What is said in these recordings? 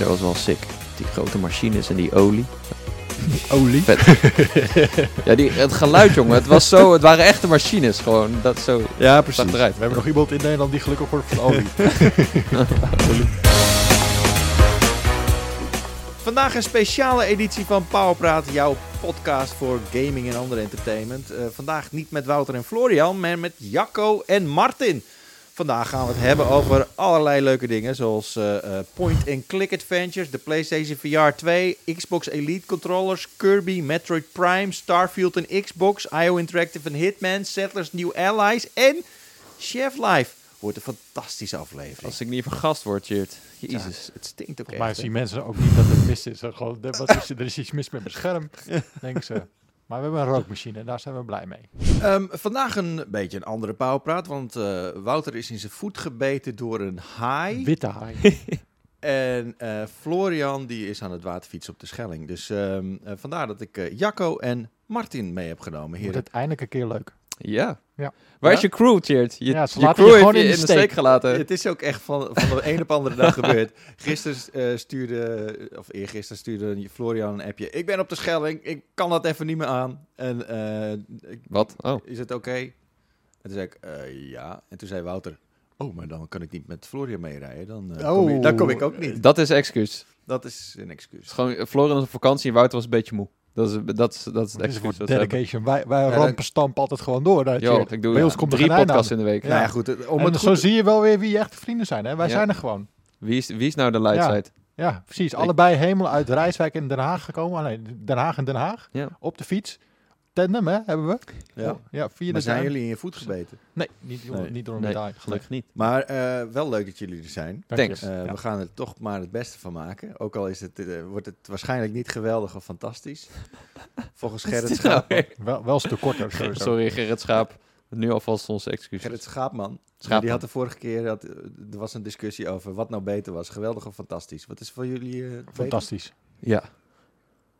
trailer was wel sick. Die grote machines en die olie. Olie. Vet. Ja, die, het geluid, jongen. Het, was zo, het waren echte machines gewoon. Dat zo Ja, precies. eruit. We hebben nog iemand in Nederland die gelukkig wordt van olie. Vandaag een speciale editie van Powerpraat, jouw podcast voor gaming en ander entertainment. Eh, vandaag niet met Wouter en Florian, maar met Jacco en Martin. Vandaag gaan we het hebben over allerlei leuke dingen, zoals eh, eh, point-and-click adventures, de PlayStation VR 2, Xbox Elite controllers, Kirby, Metroid Prime, Starfield en Xbox, IO Interactive en Hitman, Settlers New Allies en Chef Life. Wordt een fantastische aflevering. Als ik niet vergast word, Jeert. Jezus. Het stinkt ook Volgens echt. mij hè? zien mensen ook niet dat het mis is. Gewoon, er, wat is, er is iets mis met mijn scherm, denken ze. Maar we hebben een rookmachine en daar zijn we blij mee. Ehm, vandaag een beetje een andere pauwpraat, want eh, Wouter is in zijn voet gebeten door een haai. Witte haai. En eh, Florian die is aan het waterfietsen op de Schelling. Dus eh, vandaar dat ik Jacco en Martin mee heb genomen. Wordt Hier. het eindelijk een keer leuk. Ja. Ja. Waar is je crew, Jeert? Je, Ja, je crew je heeft gewoon je in in de steek. steek gelaten. Het is ook echt van, van de een op andere dag gebeurd. Gisteren eh, stuurde, of eergisteren stuurde Florian een appje. Ik ben op de Schelling, ik kan dat even niet meer aan. En eh, ik Wat? Oh. is het oké? En toen zei ik, eh, ja. En toen zei Wouter, oh, maar dan kan ik niet met Florian meerijden. Dan, eh, kom, ik, dan kom ik ook niet. Dat is excuus. Dat is een excuus. gewoon, Florian was op vakantie en Wouter was een beetje moe. Dat is, dat is, dat is het excuus. dat dedication. Wij, wij dan- rampen stampen altijd gewoon door. Dat Yo, ik doe Bij ons ja, komt er drie podcasts aan. in de week. Nou ja, goed. het- Om en het zo goed zie je wel weer wie je echte vrienden zijn. Hè? Wij Ja. zijn er gewoon. Wie, is, wie is nou de leidsheid? Ja, precies. Ik- Allebei helemaal uit Rijswijk in Den Haag gekomen. Nee, Den Haag en Den Haag. Ja. Op de fiets. Tandem, hè, hebben we. ja. Ja, via Maar zijn jullie in je voet gebeten? Nee, niet, door- Nee. niet door een Nee, medaille. gelukkig niet. Maar eh, wel leuk dat jullie er zijn. Dank je. Thanks. Eh, Ja. We gaan er toch maar het beste van maken. Ook al is het, eh, wordt het waarschijnlijk niet geweldig of fantastisch. Volgens Gerrit, dit nou? Wel, wel een stuk korter. sowieso. Sorry, Gerrit Schaap. Nu alvast onze excuses. Gerrit Schaapman. Schaapman. Die had de vorige keer, dat, er was een discussie over wat nou beter was. Geweldig of fantastisch. Wat is voor jullie eh? Fantastisch. Ja,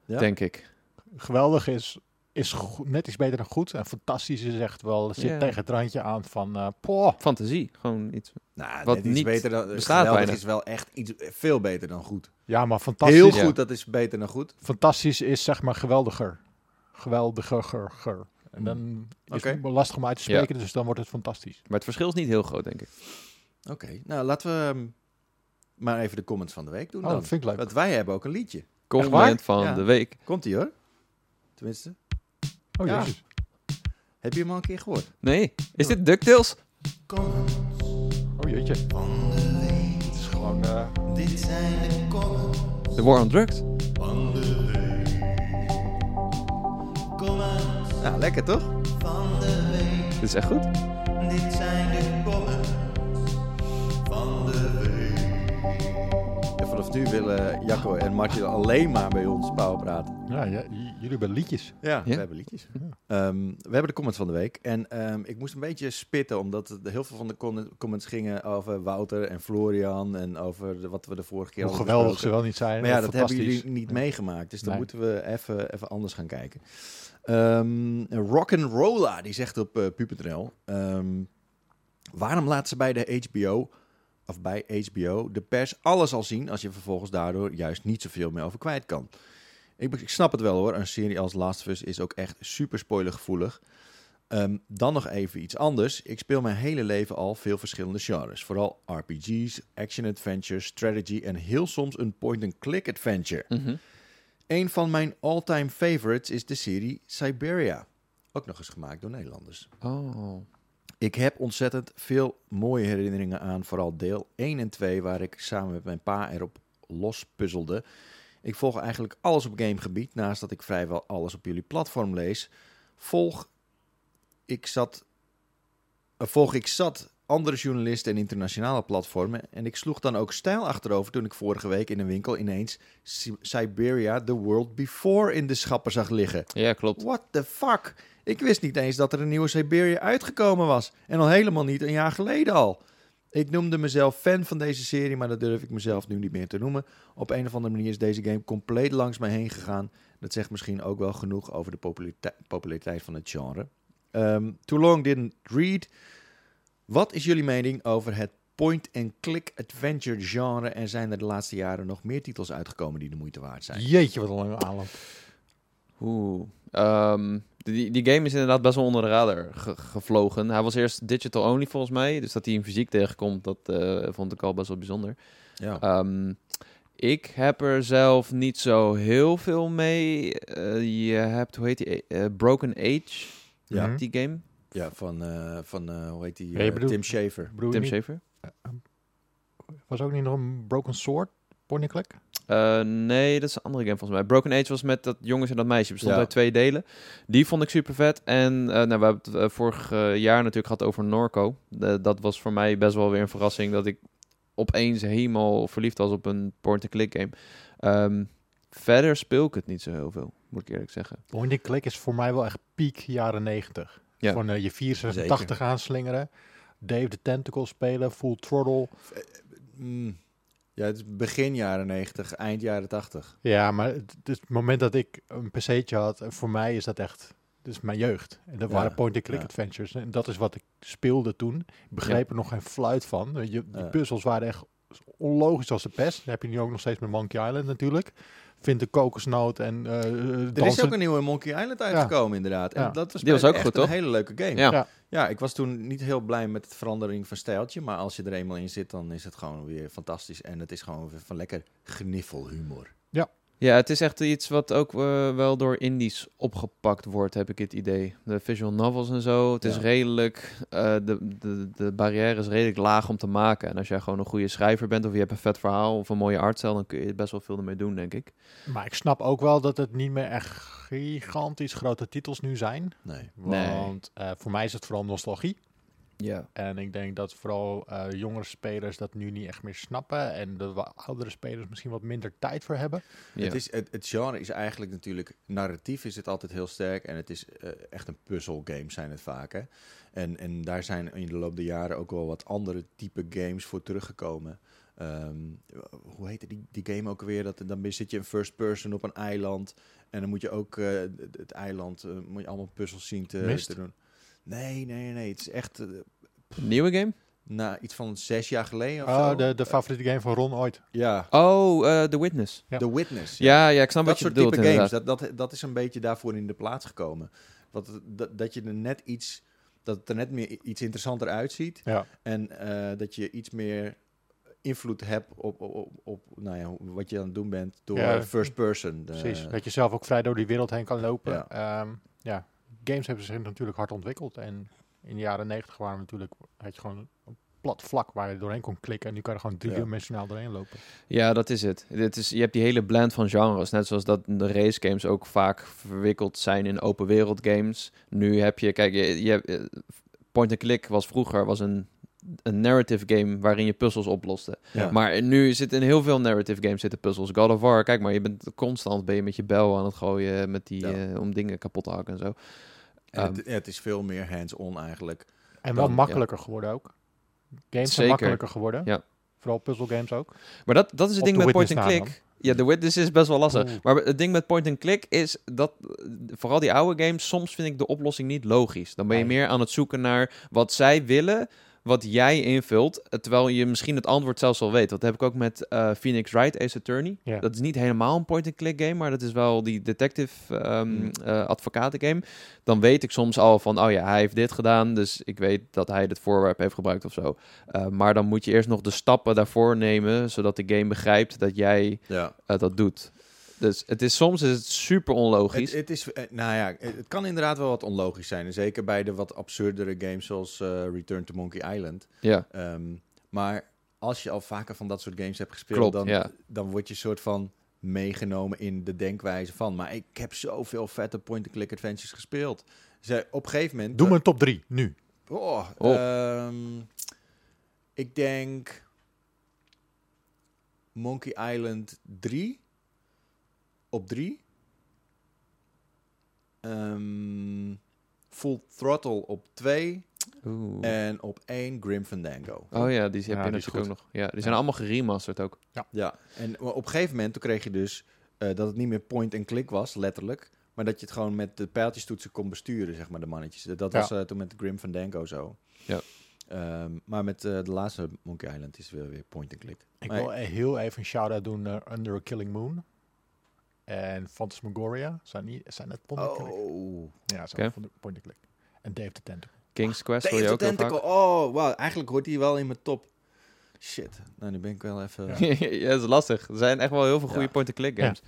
Ja? denk ik. Geweldig is, is net iets beter dan goed. En fantastisch is echt wel, het zit Ja. tegen het randje aan van, eh poh. Fantasie. Gewoon iets. Nou, Wat niet beter dan, bestaat bijna. is wel echt iets veel beter dan goed. Ja, maar fantastisch, Heel ja. goed, dat is beter dan goed. fantastisch is zeg maar geweldiger. Geweldiger. En dan is Oké. het lastig om uit te Ja. spreken, dus dan wordt het fantastisch. Maar het verschil is niet heel groot, denk ik. Oké, nou laten we ehm, maar even de comments van de week doen Oh, dan. dat vind ik leuk. Want wij hebben ook een liedje. Comment van Ja. de week. Komt ie hoor. Tenminste, Oh, Ja. jezus. heb je hem al een keer gehoord? Nee. Is dit DuckTales? Oh jeetje. Het is gewoon... eh, The War on Drugs? Nou, lekker toch? Dit is echt goed. En vanaf nu willen Jacco en Martje alleen maar bij ons Pauw praten. ja, ja, jullie hebben liedjes. Ja, Ja. we hebben liedjes. Ehm, we hebben de comments van de week. En ehm, ik moest een beetje spitten, omdat heel veel van de comments gingen over Wouter en Florian. En over de- wat we de vorige keer Hoe hadden geweldig ze wel niet zijn. Maar ja, dat hebben jullie niet meegemaakt. Dus dan Nee. moeten we even, even anders gaan kijken. Ehm Rock'n'Rolla, die zegt op uh, ehm, waarom laten ze bij de HBO, of bij HBO, de pers alles al zien... als je vervolgens daardoor juist niet zoveel meer over kwijt kan? Ik, ik snap het wel hoor, een serie als Last of Us is ook echt super spoilergevoelig. Ehm, dan nog even iets anders. Ik speel mijn hele leven al veel verschillende genres. Vooral RPG's, action-adventures, strategy en heel soms een point-and-click adventure. Mhm. Een van mijn all-time favorites is de serie Siberia. Ook nog eens gemaakt door Nederlanders. Oh. Ik heb ontzettend veel mooie herinneringen aan vooral deel 1 en 2, waar ik samen met mijn pa erop los puzzelde. Ik volg eigenlijk alles op gamegebied, naast dat ik vrijwel alles op jullie platform lees. Volg ik zat, eh, volg ik zat andere journalisten en internationale platformen. En ik sloeg dan ook stijl achterover toen ik vorige week in een winkel ineens Si- Siberia The World Before in de schappen zag liggen. Ja, klopt. What the fuck? Ik wist niet eens dat er een nieuwe Siberia uitgekomen was. En al helemaal niet een jaar geleden al. Ik noemde mezelf fan van deze serie, maar dat durf ik mezelf nu niet meer te noemen. Op een of andere manier is deze game compleet langs mij heen gegaan. Dat zegt misschien ook wel genoeg over de popularite- populariteit van het genre. Ehm, too long didn't read. Wat is jullie mening over het point-and-click adventure genre en zijn er de laatste jaren nog meer titels uitgekomen die de moeite waard zijn. Jeetje, wat een lange aanloop. Oeh. Ehm, die, die game is inderdaad best wel onder de radar ge- gevlogen. Hij was eerst digital only volgens mij. Dus dat hij in fysiek tegenkomt, dat eh, vond ik al best wel bijzonder. Ja. Ehm, ik heb er zelf niet zo heel veel mee. Eh, je hebt, hoe heet die? Eh, Broken Age, Ja. Die game. Ja, van, eh, van eh, hoe heet die? Ja, bedoelt- Tim je Tim Schafer. Was ook niet nog een Broken Sword? Point Eh, nee, dat is een andere game volgens mij. Broken Age was met dat jongens en dat meisje. Bestond Ja. uit twee delen. Die vond ik super vet. En eh, nou, we hebben het eh, vorig jaar natuurlijk gehad over Norco. De- dat was voor mij best wel weer een verrassing. Dat ik opeens helemaal verliefd was op een point-and-click game. Ehm, verder speel ik het niet zo heel veel, moet ik eerlijk zeggen. Point and click is voor mij wel echt piek jaren 90. Ja. Van je 486 aanslingeren. Dave the Tentacle spelen, full throttle. Mm. Ja, het is begin jaren 90, eind jaren 80. Ja, maar het, het, moment dat ik een pc'tje had, eh, voor mij is dat echt, dat is mijn jeugd. En dat Ja, waren point-and-click ja. adventures. En dat is wat ik speelde toen. Ik begreep er nog geen fluit van. Je, die puzzels waren echt onlogisch als de pest. Dat heb je nu ook nog steeds met Monkey Island natuurlijk. Vind de kokosnoot en eh Er is ook een nieuwe Monkey Island uitgekomen, inderdaad. En Ja. dat was, Die was ook echt goed, een toch? hele leuke game. Ja. Ja. Ja, ik was toen niet heel blij met het verandering van stijltje. Maar als je er eenmaal in zit, dan is het gewoon weer fantastisch. En het is gewoon weer van lekker gniffelhumor. Ja, het is echt iets wat ook eh, wel door indies opgepakt wordt, heb ik het idee. De visual novels en zo. Het is Ja. redelijk, eh, de, de, de barrière is redelijk laag om te maken. En als jij gewoon een goede schrijver bent, of je hebt een vet verhaal of een mooie artstijl, dan kun je best wel veel ermee doen, denk ik. Maar ik snap ook wel dat het niet meer echt gigantisch grote titels nu zijn. Nee. Nee. Want eh, voor mij is het vooral nostalgie. Ja. En ik denk dat vooral eh, jongere spelers dat nu niet echt meer snappen. En de oudere spelers misschien wat minder tijd voor hebben. ja. Het, is, het, het genre is eigenlijk natuurlijk... Narratief is het altijd heel sterk. En het is eh, echt een puzzelgame zijn het vaak. Hè? En, en daar zijn in de loop der jaren ook wel wat andere type games voor teruggekomen. Ehm, hoe heette die, die game ook weer? Dat, dan zit je in first person op een eiland. En dan moet je ook eh, het, eiland... eh, moet je allemaal puzzels zien te doen. Nee, nee, nee. Het is echt... eh, Een nieuwe game? na iets van zes jaar geleden of Oh, zo. de, de favoriete game van Ron ooit. Ja, Oh, eh, The Witness. Ja. The Witness. Ja, ja, ik snap dat wat je soort bedoelt type games, dat, dat, dat is een beetje daarvoor in de plaats gekomen. Wat, het- dat, dat je er net iets, dat het er net meer iets interessanter uitziet. Ja. En eh, dat je iets meer invloed hebt op, op, op, op nou ja, wat je aan het doen bent door Ja. eh, first person. De- Precies. Dat je zelf ook vrij door die wereld heen kan lopen. Ja. Ja. Games hebben zich natuurlijk hard ontwikkeld. En in de jaren negentig waren we natuurlijk, had je gewoon een plat vlak waar je doorheen kon klikken. En nu kan je er gewoon driedimensionaal doorheen lopen. Ja, dat is het. Dit is, je hebt die hele blend van genres. Net zoals dat de race games ook vaak verwikkeld zijn in open wereld games. Nu heb je, kijk, je, je eh, point and click was vroeger was een, een narrative game waarin je puzzels oploste. Ja. Maar nu zit in heel veel narrative games zitten puzzels. God of War, kijk maar, je bent constant ben je met je bel aan het gooien met die, Ja. eh, om dingen kapot te hakken en zo. En het, Ehm, het is veel meer hands-on eigenlijk. En wel Dan- makkelijker geworden ook. Games zijn makkelijker geworden. Ja. Vooral puzzelgames ook. Maar dat, dat is het Op ding met point Witness and na click. Ja, The Witness is best wel lastig. Oeh. Maar het ding met point and click is dat vooral die oude games, soms vind ik de oplossing niet logisch. Dan ben je meer aan het zoeken naar wat zij willen, wat jij invult, terwijl je misschien het antwoord zelfs al weet. Dat heb ik ook met eh, Phoenix Wright Ace Attorney. Dat is niet helemaal een point and click game, maar dat is wel die detective ehm Hmm. eh, advocaten game. Dan weet ik soms al van, oh ja, hij heeft dit gedaan, dus ik weet dat hij dit voorwerp heeft gebruikt of zo. Eh, maar dan moet je eerst nog de stappen daarvoor nemen, zodat de game begrijpt dat jij dat doet. Dus het is soms is het super onlogisch. Het, het is, eh, nou ja, het kan inderdaad wel wat onlogisch zijn. En zeker bij de wat absurdere games zoals eh, Return to Monkey Island. ja, Ehm, maar als je al vaker van dat soort games hebt gespeeld, Klopt, dan, ja. dan word je soort van meegenomen in de denkwijze van. Maar ik heb zoveel vette point-and-click adventures gespeeld. Ze, op een gegeven moment. Doe mijn top 3, nu. Oh, Oh. ehm, ik denk Monkey Island 3 op 3. Ehm, Full Throttle op 2 Oeh. en op 1 Grim Fandango. oh ja, die heb Ja, je natuurlijk ook nog. Ja, die zijn Ja. allemaal geremasterd ook. Ja, en op een gegeven moment toen kreeg je dus eh, dat het niet meer point-and-click was, letterlijk. Maar dat je het gewoon met de pijltjestoetsen kon besturen, zeg maar, de mannetjes. Dat Ja. was eh, toen met Grim Fandango zo. Ja. Ehm, maar met eh, de laatste Monkey Island is het weer, weer point-and-click. Ik Maar- wil heel even een shout-out doen naar Under a Killing Moon. En Phantasmagoria. Zijn, die, zijn net point-and-click? Oh. Ja, zijn Oké. van point-and-click. En Dave the Tentacle. King's Quest wil Dave je ook. Tentacle. Oh, wow. Eigenlijk hoort hij wel in mijn top. Shit. Nou, nu ben ik wel even... Ja. ja, dat is lastig. Er zijn echt wel heel veel goede Ja. point-and-click Ja. games.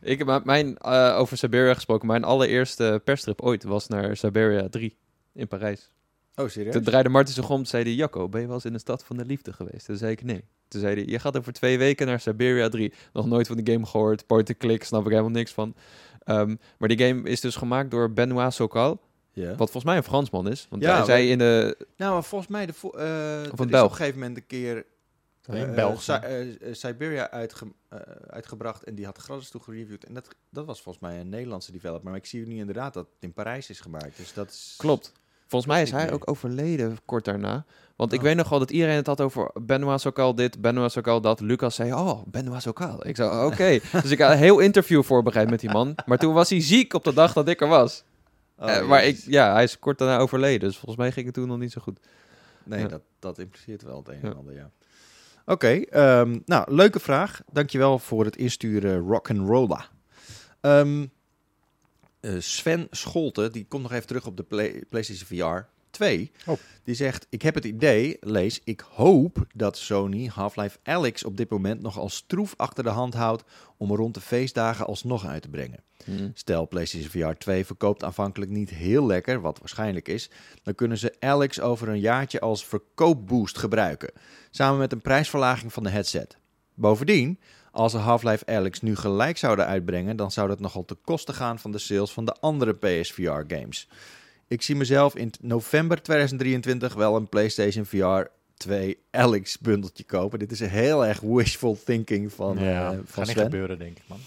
Ik heb mijn, eh, over Siberia gesproken, mijn allereerste perstrip ooit was naar Siberia 3 in Parijs. Oh, serieus? Toen draaide Martin zich om, zei hij, Jacco, ben je wel eens in de stad van de liefde geweest? Toen zei ik, nee. Toen zei hij, je gaat over twee weken naar Siberia 3. Nog nooit van die game gehoord, point-and-click, snap ik helemaal niks van. Ehm, maar die game is dus gemaakt door Benoit Sokal, Ja. wat volgens mij een Fransman is. Want Ja, hij zei in de... Nou, maar volgens mij... De vo- eh, is een op Belg. een gegeven moment een keer... Eh, België. Si- eh, Siberia uitge- eh, uitgebracht en die had gratis toe gereviewd. En dat, dat was volgens mij een Nederlandse developer. Maar ik zie nu inderdaad dat het in Parijs is gemaakt. Dus dat is... Klopt. Volgens mij is hij ook overleden kort daarna. Want ik Oh. weet nog wel dat iedereen het had over Benoit Sokal dit, Benoit Sokal dat. Lucas zei, oh, Benoit Sokal. Ik zei, oké. dus ik had een heel interview voorbereid met die man. Maar toen was hij ziek op de dag dat ik er was. Oh, Eh, maar ik, ja, hij is kort daarna overleden. Dus volgens mij ging het toen nog niet zo goed. Nee, Ja. dat, dat impliceert wel het een Ja. en ander, ja. Oké, ehm, nou, leuke vraag. Dankjewel voor het insturen rock'n'rolla. Ehm eh, Sven Scholten, die komt nog even terug op de Play- PlayStation VR 2. Oh. Die zegt, ik heb het idee, lees, ik hoop dat Sony Half-Life Alyx op dit moment nog als stroef achter de hand houdt om rond de feestdagen alsnog uit te brengen. Stel, PlayStation VR 2 verkoopt aanvankelijk niet heel lekker, wat waarschijnlijk is, dan kunnen ze Alex over een jaartje als verkoopboost gebruiken, samen met een prijsverlaging van de headset. Bovendien, als ze Half-Life Alyx nu gelijk zouden uitbrengen, dan zou dat nogal te kosten gaan van de sales van de andere PSVR games. Ik zie mezelf in november 2023 wel een PlayStation VR 2 Alex bundeltje kopen. Dit is heel erg wishful thinking van, ja, gaat van Sven. gebeuren, denk ik, man.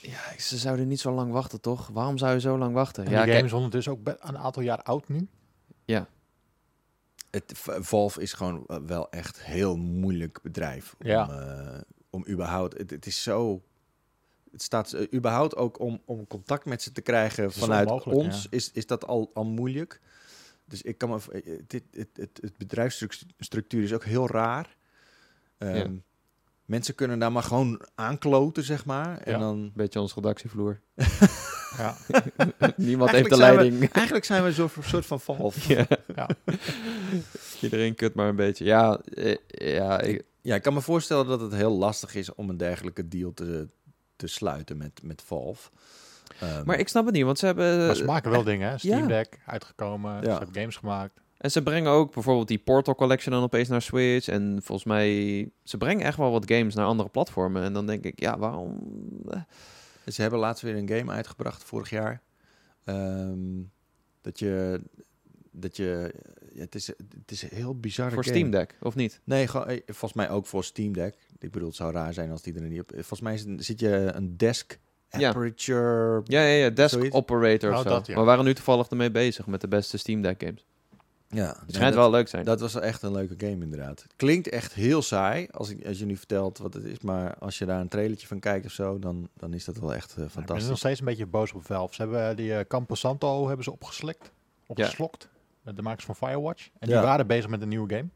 Ja, ze zouden niet zo lang wachten, toch? Waarom zou je zo lang wachten? En ja, die kijk- game is ondertussen ook een aantal jaar oud nu. Het, V- Valve is gewoon eh, wel echt heel moeilijk bedrijf om, Ja. eh, om überhaupt. Het, het is zo. Het staat eh, überhaupt ook om, om contact met ze te krijgen is vanuit ons, ja. is, is dat al, al moeilijk. Dus ik kan me. eh, Dit, het, het, het bedrijfsstructuur is ook heel raar. Ehm, Ja. Mensen kunnen daar maar gewoon aankloten, zeg maar. En Ja. dan. Beetje onze redactievloer. Ja. Niemand Eigenlijk heeft de we- leiding. Eigenlijk zijn we een soort, soort van Valve. ja. Ja. Iedereen kut maar een beetje. Ja, eh, ja ik, Ja, ik kan me voorstellen dat het heel lastig is om een dergelijke deal te, te sluiten met, met Valve. Ehm, maar ik snap het niet, want ze hebben... maar ze maken wel dingen, hè. Steam ja. Deck uitgekomen, ze hebben games gemaakt. En ze brengen ook bijvoorbeeld die Portal Collection dan opeens naar Switch. En volgens mij, ze brengen echt wel wat games naar andere platformen. En dan denk ik, ja, waarom... Ze hebben laatst weer een game uitgebracht vorig jaar. Ehm, dat je. Dat je het, is, het is een heel bizarre voor game. Steam Deck, of niet? Nee, gewoon, eh, volgens mij ook voor Steam Deck. Ik bedoel, het zou raar zijn als die er niet op... Volgens mij zit je een desk Ja. aperture... Ja, ja, ja, Desk Zoiets? Operator of Oh, zo. dat, ja. Maar we waren nu toevallig ermee bezig met de beste Steam Deck games. Ja, Het nee, schijnt dat- wel leuk zijn. Dat was echt een leuke game inderdaad. Klinkt echt heel saai als, ik, als je nu vertelt wat het is. Maar als je daar een trailertje van kijkt of zo, dan, dan is dat wel echt eh, Ik ben nog fantastisch. steeds een beetje boos op Valve. Ze hebben eh, die eh, Campo Santo hebben ze opgeslikt, opgeslokt. Met de makers van Firewatch. En die Ja. waren bezig met een nieuwe game.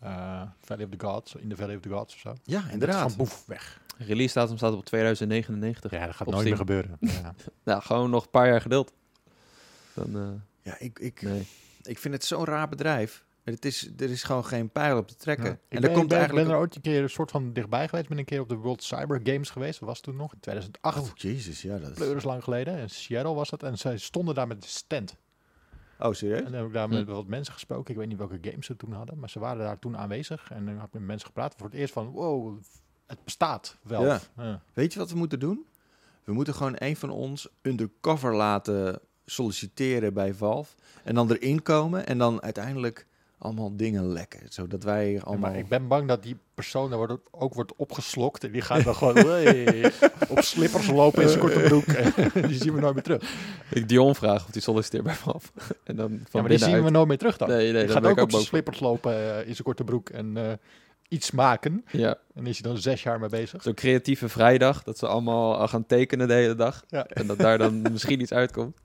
Eh Valley of the Gods, in the Valley of the Gods of zo. Ja, En inderdaad. gewoon boef, weg. Release datum staat op 2099. Ja, dat gaat nooit meer gebeuren. Ja. Nou, gewoon nog een paar jaar geduld. Dan, eh, Ja, ik, ik, nee. ik vind het zo'n raar bedrijf. Het is, er is gewoon geen pijl op te trekken. Ja. En Ik er ben, komt ik ben, eigenlijk... ben er ooit een keer een soort van dichtbij geweest. ben een keer op de World Cyber Games geweest. Dat was toen nog in 2008. Oh, jezus, ja. Dat is... Lang geleden. In Seattle was dat. En zij stonden daar met de stand. Oh, serieus? En dan heb ik daar met Hm. wat mensen gesproken. Ik weet niet welke games ze toen hadden. Maar ze waren daar toen aanwezig. En dan heb ik met mensen gepraat. Voor het eerst van, wow, het bestaat wel. Ja. Ja. Weet je wat we moeten doen? We moeten gewoon een van ons undercover laten solliciteren bij Valve. En dan erin komen en dan uiteindelijk allemaal dingen lekken. Zodat wij Ja, allemaal... maar ik ben bang dat die persoon wordt, ook wordt opgeslokt. En die gaat dan gewoon hey, op slippers lopen in zijn korte broek. En die zien we nooit meer terug. Ik Dion vraag of die solliciteert bij Valve. en dan van Ja, maar die zien we nooit meer terug dan. Nee, nee, die dan gaat ook op zijn slippers lopen eh, in zijn korte broek en eh, iets maken. Ja, En is hij dan zes jaar mee bezig. zo'n creatieve vrijdag. Dat ze allemaal al gaan tekenen de hele dag. Ja. En dat daar dan misschien iets uitkomt.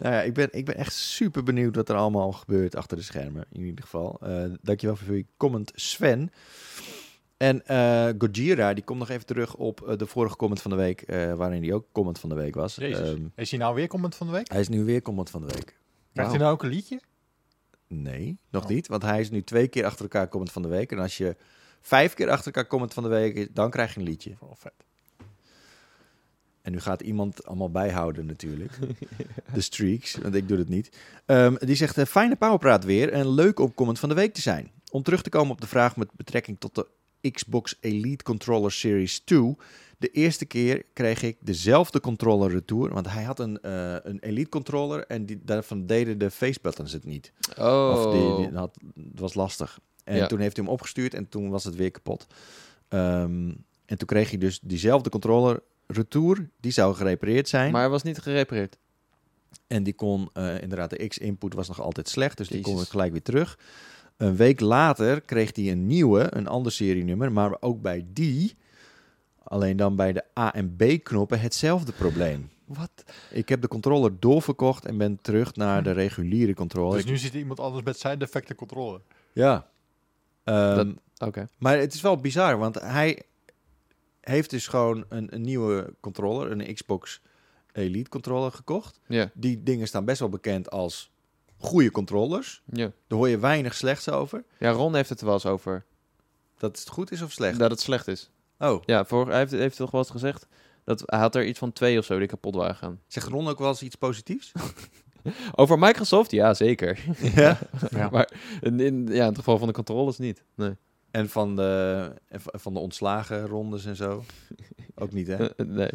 Nou ja, ik ben, ik ben echt super benieuwd wat er allemaal gebeurt achter de schermen. In ieder geval. Eh dankjewel voor je comment, Sven. En eh Gojira, die komt nog even terug op eh, de vorige comment van de week, waarin hij ook comment van de week was. Ehm, Is hij nou weer comment van de week? hij is nu weer comment van de week. Krijgt hij nou ook een liedje? Nee, nog Oh. niet. Want hij is nu twee keer achter elkaar comment van de week. En als je vijf keer achter elkaar comment van de week is, dan krijg je een liedje. Wel vet. En nu gaat iemand allemaal bijhouden natuurlijk. De streaks, want ik doe het niet. Ehm, die zegt, eh, fijne powerpraat weer en leuk om comment van de week te zijn. Om terug te komen op de vraag met betrekking tot de Xbox Elite Controller Series 2. De eerste keer kreeg ik dezelfde controller retour. Want hij had een, eh, een Elite controller en die, daarvan deden de face buttons het niet. Oh. Of die, die had, het was lastig. En Ja. toen heeft hij hem opgestuurd en toen was het weer kapot. Ehm, en toen kreeg hij dus diezelfde controller retour. Die zou gerepareerd zijn. Maar hij was niet gerepareerd. En die kon, eh, inderdaad, de X-input was nog altijd slecht. Dus die kon het gelijk weer terug. Een week later kreeg hij een nieuwe, een ander serienummer. Maar ook bij die, alleen dan bij de A en B-knoppen, hetzelfde probleem. Wat? Ik heb de controller doorverkocht en ben terug naar de reguliere controller. Dus nu zit iemand anders met zijn defecte controle. Ja. Ehm, Oké. Maar het is wel bizar, want hij heeft dus gewoon een, een nieuwe controller, een Xbox Elite controller gekocht. Ja. Die dingen staan best wel bekend als goede controllers. Ja. Daar hoor je weinig slechts over. ja, Ron heeft het er wel eens over. Dat het goed is of slecht. Dat het slecht is. Oh, Ja, voor, hij heeft, heeft toch wel eens gezegd dat hij had er iets van twee of zo die kapot waren gaan. zegt Ron ook wel eens iets positiefs? Over Microsoft? Ja, zeker. ja. Ja. Maar in, in, ja, in het geval van de controllers niet. Nee. En van de, en van de ontslagen rondes en zo? Ook niet, hè? Eh, eh, nee.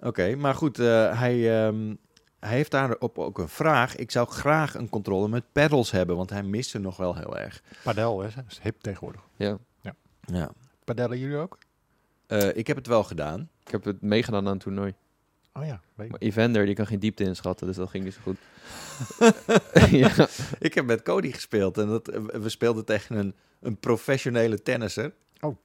Oké, maar goed, eh, hij, ehm, hij heeft daarop ook een vraag. Ik zou graag een controller met pedals hebben, want hij mist ze nog wel heel erg. Padel, hè? Dat is hip tegenwoordig. Ja. Ja. Padellen jullie ook? Eh, ik heb het wel gedaan. Ik heb het meegedaan aan een toernooi. Oh ja, weet. Maar Evander, die kan geen diepte inschatten, dus dat ging niet zo goed. ja. Ik heb met Cody gespeeld en dat, we speelden tegen een, een professionele tennisser. Oh.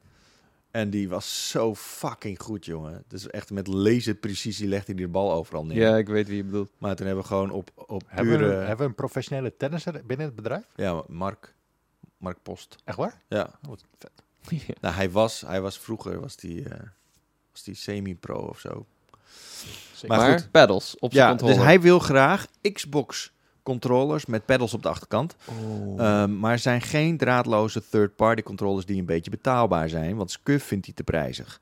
En die was zo fucking goed, jongen. Dus echt met laserprecisie legde hij die bal overal neer. ja, ik weet wie je bedoelt. Maar toen hebben we gewoon op, op Hebben, pure... we, hebben we een professionele tennisser binnen het bedrijf? Ja, Mark, Mark Post. Echt waar? Ja. Oh, wat vet. Ja. Nou, hij was, hij was vroeger was die, eh, was die semi-pro of zo. Zeker. Maar Maar, goed. pedals op zijn Ja, controller. dus hij wil graag Xbox controllers met pedals op de achterkant. Oh. Ehm, maar er zijn geen draadloze third-party controllers die een beetje betaalbaar zijn, want Scuf vindt die te prijzig.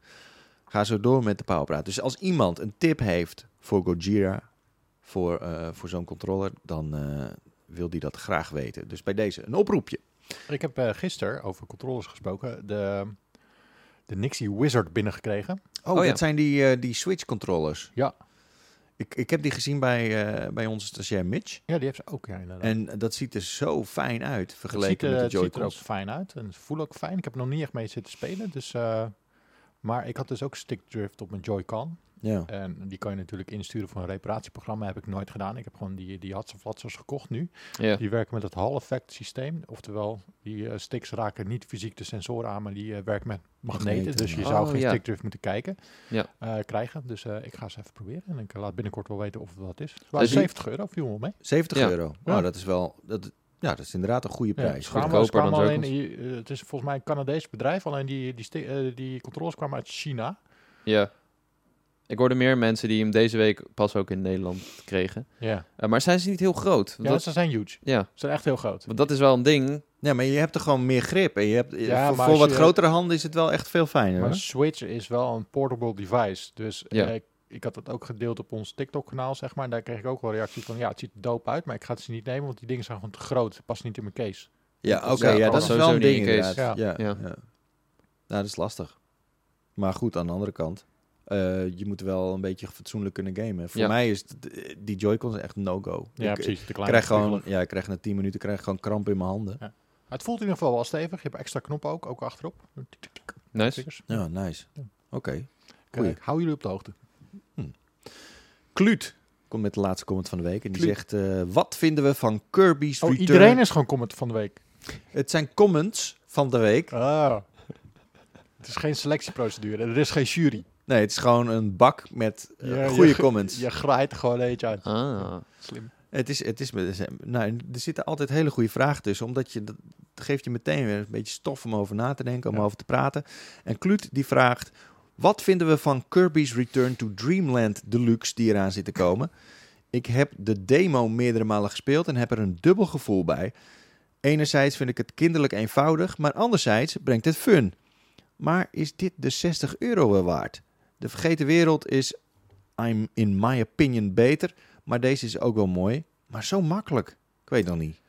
Ga zo door met de powerpraat. Dus als iemand een tip heeft voor Gojira, voor, eh, voor zo'n controller, dan eh, wil die dat graag weten. Dus bij deze een oproepje. Ik heb eh gisteren over controllers gesproken. De, de Nixie Wizard binnengekregen. Oh, Oh, dat ja. zijn die, eh, die Switch controllers. Ja. Ik, ik heb die gezien bij, eh, bij onze stagiair Mitch. Ja, die heeft ze ook. Ja, inderdaad. En dat ziet er zo fijn uit het ziet, vergeleken er- met het de ziet er ook fijn uit. En ze voelen ook fijn. Ik heb er nog niet echt mee zitten spelen. Dus, eh, maar ik had dus ook stickdrift op mijn Joy-Con. Ja. En die kan je natuurlijk insturen voor een reparatieprogramma. Heb ik nooit gedaan. Ik heb gewoon die, die Hatseflatsers gekocht nu. ja. Die werken met het Hall-effect systeem. Oftewel, die eh, sticks raken niet fysiek de sensoren aan, maar die eh, werken met magneten. Magneten, Dus je ja. zou Oh, geen ja. stickdrift moeten kijken, Ja. eh, krijgen. Dus ik ga ze even proberen. En ik laat binnenkort wel weten of het wat is. Dus die- 70 euro, viel wel mee. 70 Ja. euro. Oh, dat is wel. Dat, ja, dat is inderdaad een goede prijs. Goedkoper dan alleen, Het is volgens mij een Canadees bedrijf, alleen die, die, die controles kwamen uit China. ja. Ik hoorde meer mensen die hem deze week pas ook in Nederland kregen. Ja, Eh, maar zijn ze niet heel groot? ja dat, ze zijn huge. ja, Ze zijn echt heel groot. want dat is wel een ding. Ja, maar je hebt er gewoon meer grip. En je hebt, Ja, voor wat je- grotere handen is het wel echt veel fijner. Maar hoor. Switch is wel een portable device. Dus Ja. eh, ik, ik had het ook gedeeld op ons TikTok-kanaal, zeg maar. Daar kreeg ik ook wel reacties van, ja, het ziet er dope uit, maar ik ga het ze niet nemen, want die dingen zijn gewoon te groot. Het past niet in mijn case. Ja, dat oké. is- ja, ja, dat is sowieso wel een ding in case. inderdaad. Ja. Ja. Ja. Nou, dat is lastig. Maar goed, aan de andere kant. Eh, je moet wel een beetje fatsoenlijk kunnen gamen. Voor Ja. mij is het- die Joy-Cons echt no-go. Ja, ik precies. Krijg gewoon, ja, ik krijg na 10 minuten krijg ik gewoon kramp in mijn handen. Het voelt in ieder geval wel stevig. Je hebt extra knoppen ook, ook achterop. Nice. Ja, nice. Ja. Oké. Eh, hou jullie op de hoogte. Kluut komt met de laatste comment van de week. En die Kluut. zegt, eh, wat vinden we van Kirby's Oh, Return? iedereen is gewoon comment van de week. Het zijn comments van de week. Ah. Het is geen selectieprocedure. Er is geen jury. Nee, het is gewoon een bak met eh, je goede comments. Je graait gewoon eentje uit. Ah. Slim. Het is, het is, nou, er zitten altijd hele goede vragen tussen, omdat je dat geeft je meteen weer een beetje stof om over na te denken, om Ja. over te praten. En Kluut die vraagt: wat vinden we van Kirby's Return to Dreamland Deluxe die eraan zit te komen? Ik heb de demo meerdere malen gespeeld en heb er een dubbel gevoel bij. Enerzijds vind ik het kinderlijk eenvoudig, maar anderzijds brengt het fun. Maar is dit de 60 euro wel waard? De vergeten wereld is, I'm in my opinion, beter. Maar deze is ook wel mooi. Maar zo makkelijk. Ik weet nog niet.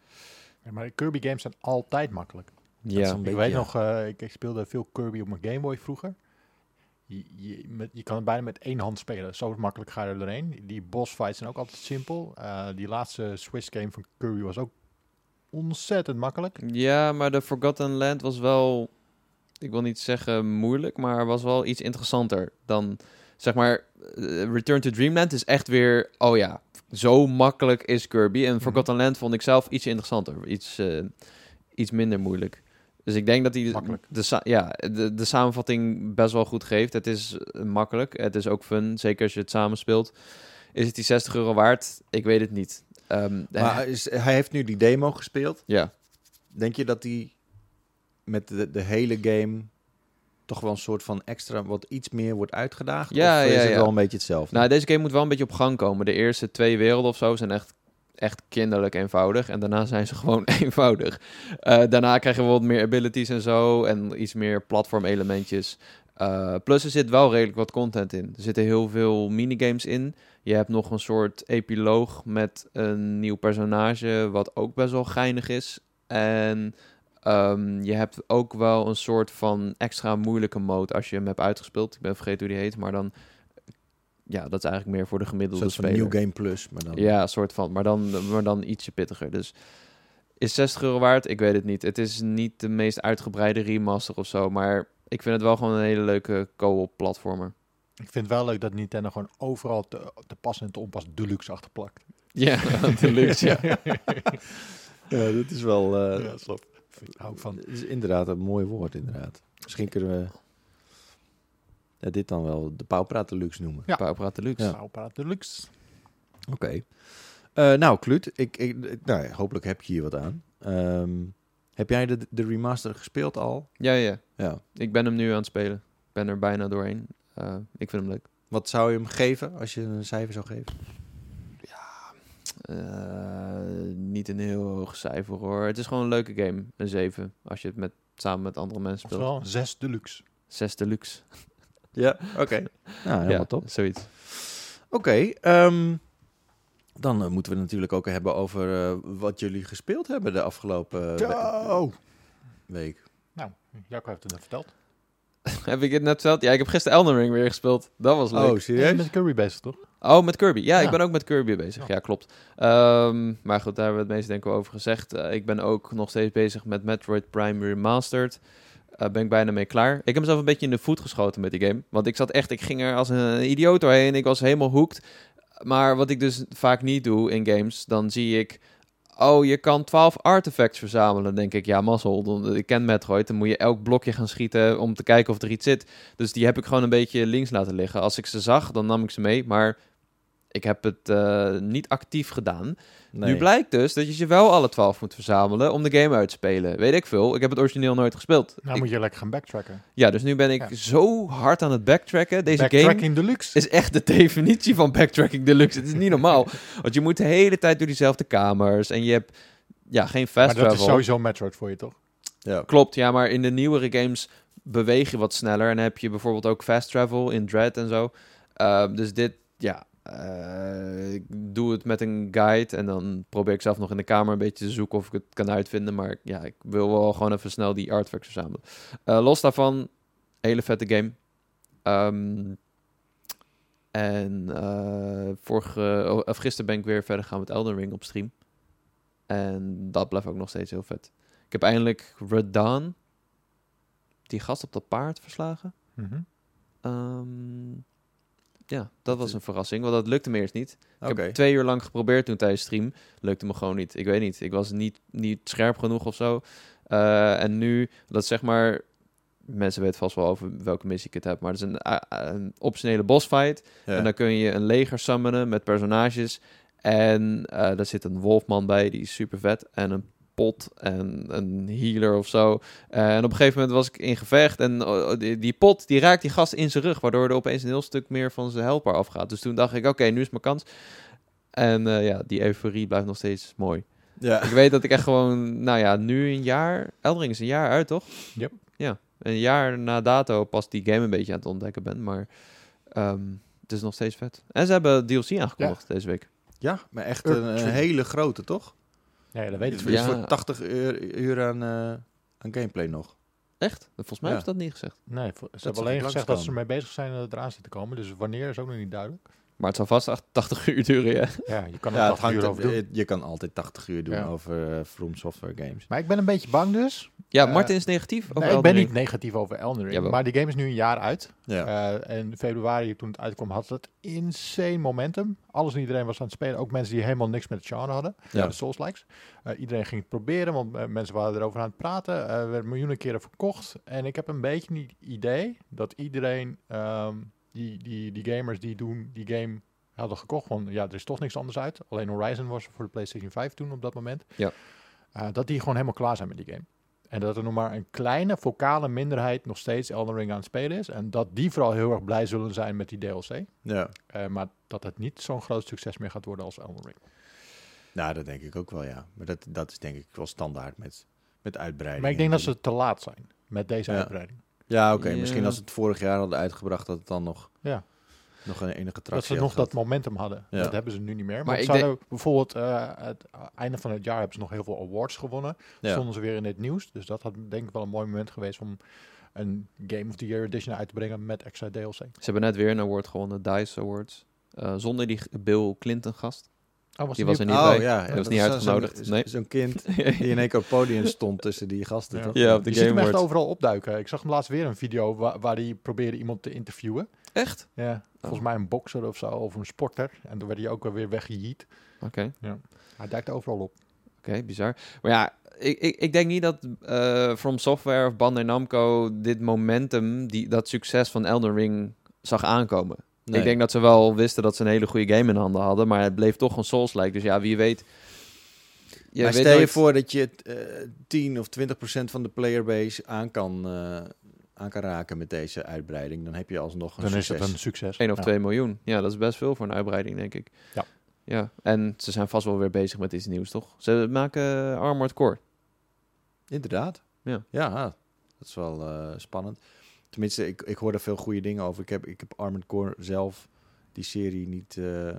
Ja, maar Kirby games zijn altijd makkelijk. is Ja. een ik beetje, weet ja. nog, eh, ik, ik speelde veel Kirby op mijn Game Boy vroeger. Je, je, met, je kan het bijna met één hand spelen. Zo makkelijk ga je er doorheen. Die boss fights zijn ook altijd simpel. Eh, die laatste Swiss game van Kirby was ook ontzettend makkelijk. Ja, maar de Forgotten Land was wel, ik wil niet zeggen moeilijk, maar was wel iets interessanter dan, zeg maar, eh, Return to Dreamland is echt weer, oh ja, zo makkelijk is Kirby. En Forgotten Land vond ik zelf iets interessanter, iets, eh, iets minder moeilijk. Dus ik denk dat hij de, Makkelijk. de, sa- ja, de, de samenvatting best wel goed geeft. Het is eh, makkelijk, het is ook fun, zeker als je het samen speelt. Is het die 60 euro waard? Ik weet het niet. Ehm, Maar is, hij heeft nu die demo gespeeld. ja, Denk je dat hij met de, de hele game toch wel een soort van extra wat iets meer wordt uitgedaagd? Ja, of is ja, het ja. wel een beetje hetzelfde? Nou, deze game moet wel een beetje op gang komen. De eerste twee werelden of zo zijn echt, echt kinderlijk eenvoudig. En daarna zijn ze gewoon eenvoudig. Eh, daarna krijgen we wat meer abilities en zo. En iets meer platform-elementjes. Eh, plus er zit wel redelijk wat content in. Er zitten heel veel minigames in. Je hebt nog een soort epiloog met een nieuw personage, wat ook best wel geinig is. En ehm, je hebt ook wel een soort van extra moeilijke mode als je hem hebt uitgespeeld. Ik ben vergeten hoe die heet, maar dan... Ja, dat is eigenlijk meer voor de een gemiddelde soort van speler. New Game Plus. Maar dan... Ja, een soort van. Maar dan, maar dan ietsje pittiger. Dus is 60 euro waard? Ik weet het niet. Het is niet de meest uitgebreide remaster of zo. Maar ik vind het wel gewoon een hele leuke co-op platformer. Ik vind het wel leuk dat Nintendo gewoon overal te, te pas en te onpas deluxe achterplakt. Ja, deluxe. ja. Ja, dat is wel... eh, ja, slap. Hou ik van. Het is inderdaad een mooi woord, inderdaad. Misschien kunnen we ja, dit dan wel de Pauwpraat Deluxe noemen. Ja. Pauwpraat deluxe. Ja. Deluxe. Oké. Eh, nou, Kluut, ik, ik, ik- nou, ja, hopelijk heb je hier wat aan. Ehm, heb jij de, de remaster gespeeld al? Ja, ja. Ja. Ik ben hem nu aan het spelen. Ik ben er bijna doorheen. Eh, ik vind hem leuk. Wat zou je hem geven als je een cijfer zou geven? Eh, niet een heel hoog cijfer hoor. Het is gewoon een leuke game. Een 7. Als je het met, samen met andere mensen speelt. Oftewel, zes deluxe. 6 deluxe. Ja, oké. Nou, helemaal ja, top. zoiets. Oké, ehm, dan eh, moeten we het natuurlijk ook hebben over eh, wat jullie gespeeld hebben de afgelopen we- week. Nou, Jacco heeft het net verteld. heb ik het net verteld? Ja, ik heb gisteren Elden Ring weer gespeeld. Dat was leuk. Oh, Je bent serieus? met Kirby bezig, toch? Oh, met Kirby. Ja, Ja. ik ben ook met Kirby bezig. Ja. Ja, klopt. Ehm, maar goed, daar hebben we het meeste denk ik over gezegd. Eh, ik ben ook nog steeds bezig met Metroid Prime Remastered. Eh ben ik bijna mee klaar. Ik heb mezelf een beetje in de voet geschoten met die game. Want ik zat echt, ik ging er als een idioot doorheen. Ik was helemaal hooked. Maar wat ik dus vaak niet doe in games, dan zie ik... Oh, je kan 12 artifacts verzamelen. Dan denk ik, ja, mazzel. Dan, ik ken Metroid. Dan moet je elk blokje gaan schieten om te kijken of er iets zit. Dus die heb ik gewoon een beetje links laten liggen. Als ik ze zag, dan nam ik ze mee. Maar ik heb het eh, niet actief gedaan. Nee. Nu blijkt dus dat je ze wel alle 12 moet verzamelen om de game uit te spelen. Weet ik veel. Ik heb het origineel nooit gespeeld. Nou Ik- moet je lekker gaan backtracken. ja, dus nu ben ik Ja. zo hard aan het backtracken. Deze game Backtracking deluxe. is echt de definitie van backtracking deluxe. Het is niet normaal. Want je moet de hele tijd door diezelfde kamers. En je hebt ja, geen fast maar dat is travel. sowieso Metroid voor je, toch? Ja. Klopt, ja, maar in de nieuwere games beweeg je wat sneller. En heb je bijvoorbeeld ook fast travel in Dread en zo. Ehm, dus dit, ja, eh, ik doe het met een guide. En dan probeer ik zelf nog in de kamer een beetje te zoeken of ik het kan uitvinden. Maar ja, ik wil wel gewoon even snel die artifacts verzamelen. Eh, los daarvan, hele vette game. Ehm, en eh, vorige, oh, of gisteren ben ik weer verder gaan met Elden Ring op stream. En dat blijft ook nog steeds heel vet. Ik heb eindelijk Radaan, die gast op dat paard, verslagen. Mhm. Ehm, ja, dat was een verrassing, want dat lukte me eerst niet. Ik heb twee uur lang geprobeerd toen tijdens stream. Lukte me gewoon niet. Ik weet niet. Ik was niet, niet scherp genoeg of zo. Eh, en nu, dat zeg maar... mensen weten vast wel over welke missie ik het heb, maar het is een, een optionele bossfight. Ja. En dan kun je een leger summonen met personages. En eh daar zit een wolfman bij, die is super vet. En een pot en een healer of zo. Eh, en op een gegeven moment was ik in gevecht. En eh, die, die pot die raakt die gast in zijn rug. Waardoor er opeens een heel stuk meer van zijn helper afgaat. Dus toen dacht ik, oké, nu is mijn kans. En eh, ja, die euforie blijft nog steeds mooi. ja. Ik weet dat ik echt gewoon, nou ja, nu een jaar. Eldering is een jaar uit, toch? Yep. Ja, een jaar na dato pas die game een beetje aan het ontdekken ben. Maar ehm, het is nog steeds vet. En ze hebben DLC aangekondigd deze week. ja, maar echt een, hele grote, toch? Ja, ja, dat weet ik. Het is Ja. voor 80 uur, uur aan, eh, aan gameplay nog. Echt? Volgens mij Ja. ze dat niet gezegd. Nee, ze hebben alleen gezegd dat ze ermee bezig zijn en dat het eraan zit te komen. Dus wanneer is ook nog niet duidelijk. Maar het zal vast 80 uur duren, ja. Ja, je kan Ja, ja, het hangt, uur over doen. je kan altijd 80 uur doen Ja. over eh, From Software games. Maar ik ben een beetje bang dus. Ja, Eh, Martin is negatief over Nee, ik ben niet negatief over Elden Ring. Maar die game is nu een jaar uit. Ja. Eh, en in februari, toen het uitkwam, had het insane momentum. Alles en iedereen was aan het spelen. Ook mensen die helemaal niks met het genre hadden. Ja. De Souls-likes. Eh, iedereen ging het proberen, want mensen waren erover aan het praten. Er werd miljoenen keren verkocht. En ik heb een beetje het idee dat iedereen, ehm, die, die, die gamers die doen die game hadden gekocht, van ja, er is toch niks anders uit. Alleen Horizon was voor de PlayStation 5 toen op dat moment. Ja. Eh, dat die gewoon helemaal klaar zijn met die game. En dat er nog maar een kleine vocale minderheid nog steeds Elden Ring aan het spelen is. En dat die vooral heel erg blij zullen zijn met die DLC. ja. Eh, maar dat het niet zo'n groot succes meer gaat worden als Elden Ring. Nou, dat denk ik ook wel, ja. Maar dat, dat is denk ik wel standaard met, met uitbreiding. Maar ik denk dat ze te laat zijn met deze Ja. uitbreiding. Ja, oké. Misschien als ze het vorig jaar hadden uitgebracht, dat het dan nog, Ja. nog een enige Dat tractie ze had nog dat momentum hadden. Ja. Dat hebben ze nu niet meer. Maar Maar ik zouden bijvoorbeeld eh, het einde van het jaar hebben ze nog heel veel awards gewonnen. Ja. Stonden ze weer in het nieuws. Dus dat had denk ik wel een mooi moment geweest om een Game of the Year edition uit te brengen met extra DLC. Ze hebben net weer een award gewonnen, DICE Awards. Eh, zonder die Bill Clinton gast. Oh, was Die die was er niet? oh, bij. ja. Ja, was dat niet uitgenodigd. zo'n- Nee. Zo'n kind die in één keer op het podium stond tussen die gasten, Ja. toch? Ja, op de Je ziet hem echt overal opduiken. Ik zag hem laatst weer een video waar, waar hij probeerde iemand te interviewen. Echt? Ja, volgens mij een bokser of zo, of een sporter. En toen werd hij ook weer weggejiet. Oké. Hij duikt overal op. Oké, bizar. Maar ja, ik, ik, ik denk niet dat eh From Software of Bandai Namco dit momentum, die, dat succes van Elden Ring zag aankomen. Nee. Ik denk dat ze wel wisten dat ze een hele goede game in handen hadden, maar het bleef toch een Souls-like. Dus ja, wie weet... Je maar weet stel je voor dat je eh 10 of 20 procent van de playerbase aan kan, eh, aan kan raken met deze uitbreiding. Dan heb je alsnog een Dan is succes. het een succes. 1 of Ja. 2 miljoen. Ja, dat is best veel voor een uitbreiding, denk ik. Ja. Ja, en ze zijn vast wel weer bezig met iets nieuws, toch? Ze maken Armored Core. Inderdaad. Ja. Ja, dat is wel eh, spannend. Tenminste, ik, ik hoor veel goede dingen over. Ik heb, ik heb Armored Core zelf, die serie, niet, eh,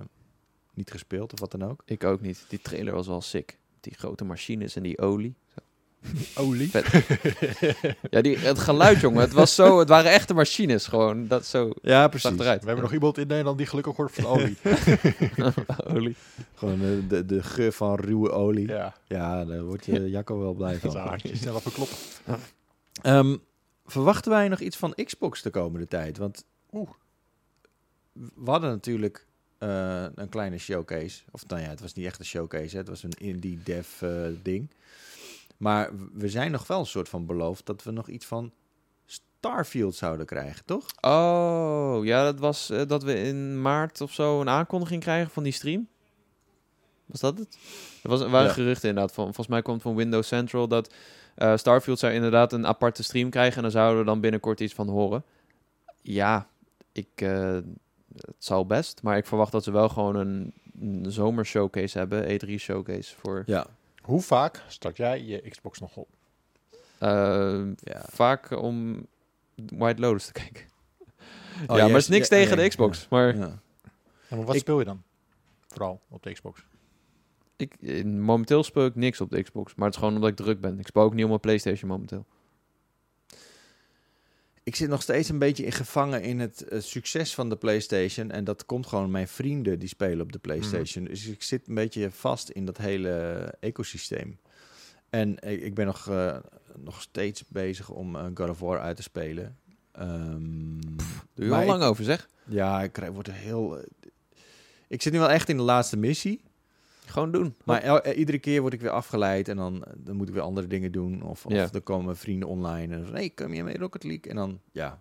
niet gespeeld of wat dan ook. Ik ook niet. Die trailer was wel sick. Die grote machines en die olie. Olie. Ja, die, het geluid, jongen. Het, was zo, het waren echte machines gewoon. Dat zo Ja, precies. eruit. We hebben nog iemand in Nederland die gelukkig wordt van olie. olie. Gewoon eh, de, de geur van ruwe olie. Ja, ja, daar wordt je Jacco wel blij dat van. is een hartje snel even kloppen. Ehm, verwachten wij nog iets van Xbox de komende tijd? Want Oeh. we hadden natuurlijk eh, een kleine showcase. Of nou ja, het was niet echt een showcase. Hè. Het was een indie dev eh, ding. Maar we zijn nog wel een soort van beloofd dat we nog iets van Starfield zouden krijgen, toch? Oh, ja, dat was eh, dat we in maart of zo een aankondiging krijgen van die stream. Was dat het? Er was, waren Ja. geruchten inderdaad. Van, volgens mij komt van Windows Central dat eh, Starfield zou inderdaad een aparte stream krijgen. En daar zouden we dan binnenkort iets van horen. Ja, ik, eh, het zal best. Maar ik verwacht dat ze wel gewoon een, een zomershowcase hebben. E3 showcase voor Ja. Hoe vaak start jij je Xbox nog op? eh, ja. vaak om White Lotus te kijken. Oh, ja, maar het is niks ja, tegen de Xbox. ja. Maar Ja. Ja, maar wat Ik- speel je dan? Vooral op de Xbox. Ik, momenteel speel ik niks op de Xbox. Maar het is gewoon omdat ik druk ben. Ik speel ook niet op mijn PlayStation momenteel. Ik zit nog steeds een beetje in gevangen in het eh, succes van de PlayStation. En dat komt gewoon mijn vrienden die spelen op de PlayStation. Dus ik zit een beetje vast in dat hele ecosysteem. En ik, ik ben nog, eh, nog steeds bezig om eh, God of War uit te spelen. Ehm, Doe je al lang over, zeg? Ja, ik word er heel. ik zit nu wel echt in de laatste missie. Gewoon doen. Maar el- eh, iedere keer word ik weer afgeleid en dan, eh, dan moet ik weer andere dingen doen. Of, of Ja. dan komen vrienden online en dan hey, kom je mee Rocket League? En dan, ja.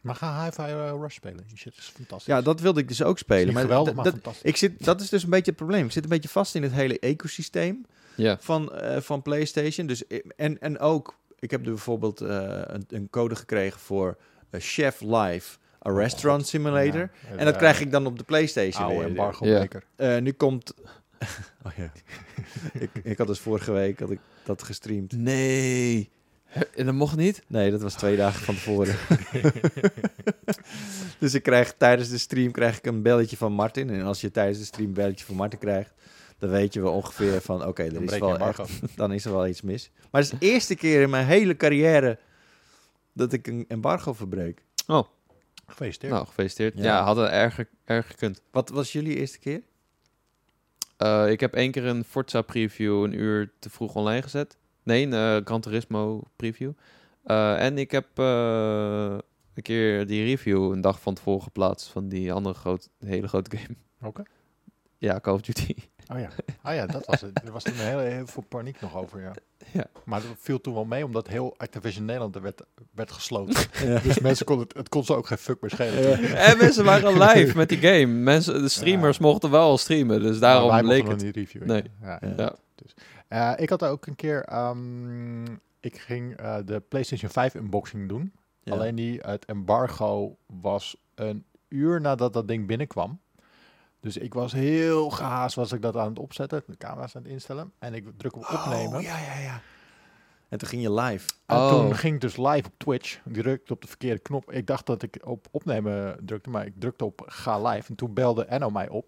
Maar ga Hi-Fi eh, Rush spelen. Die shit is fantastisch. Ja, dat wilde ik dus ook spelen. Maar geweldig, d- maar dat, fantastisch. ik zit, dat is dus een beetje het probleem. Ik zit een beetje vast in het hele ecosysteem Ja. van, eh, van PlayStation. Dus, en, en ook, ik heb er bijvoorbeeld eh, een, een code gekregen voor Chef Live, a Oh, restaurant simulator. Ja, en dat krijg ik dan op de PlayStation oude weer. embargo Ja. Eh, nu komt... oh ja. ik, ik had dus vorige week had ik dat gestreamd. Nee. En dat mocht niet? Nee, dat was twee dagen van tevoren. dus ik krijg tijdens de stream krijg ik een belletje van Martin. En als je tijdens de stream een belletje van Martin krijgt, dan weet je wel ongeveer van oké, er Dan is wel echt, dan is er wel iets mis. Maar het is de eerste keer in mijn hele carrière dat ik een embargo verbreek. Oh, Gefeliciteerd. nou, gefeliciteerd. Ja. Ja, hadden erger, erger gekund. Wat was jullie eerste keer? Eh, ik heb één keer een Forza preview een uur te vroeg online gezet. Nee, een eh, Gran Turismo preview. Eh, en ik heb een keer die review een dag van tevoren geplaatst van die andere groot, hele grote game. Oké. Ja, Call of Duty. Oh ja. Ah ja, dat was het. Er was toen heel, heel veel paniek nog over, ja. Ja. Maar dat viel toen wel mee, omdat heel Activision Nederland er werd, werd gesloten. Dus mensen konden het, het kon ze ook geen fuck meer schelen. en mensen waren live met die game. Mensen, de streamers mochten wel streamen, dus daarom wij leek het. niet reviewen. Nee. Ja. Ja. Eh, ik had ook een keer, ehm, ik ging eh, de PlayStation 5 unboxing doen. Alleen die, het embargo was een uur nadat dat ding binnenkwam. Dus ik was heel gehaast, was ik dat aan het opzetten, de camera's aan het instellen. En ik druk op opnemen. Oh, ja, ja, ja. En toen ging je live. En Oh. toen ging ik dus live op Twitch. Ik drukte op de verkeerde knop. Ik dacht dat ik op opnemen drukte, maar ik drukte op ga live. En toen belde Enno mij op.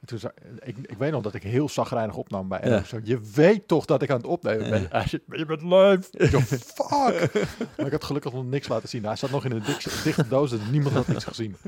En toen zei, ik, ik weet nog dat ik heel zagrijnig opnam bij Enno. Ja. Zo, je weet toch dat ik aan het opnemen ben? Hij zei, "Maar je bent live. Dacht, fuck. Maar ik had gelukkig nog niks laten zien. Hij zat nog in een dik- dichte doos en niemand had iets gezien.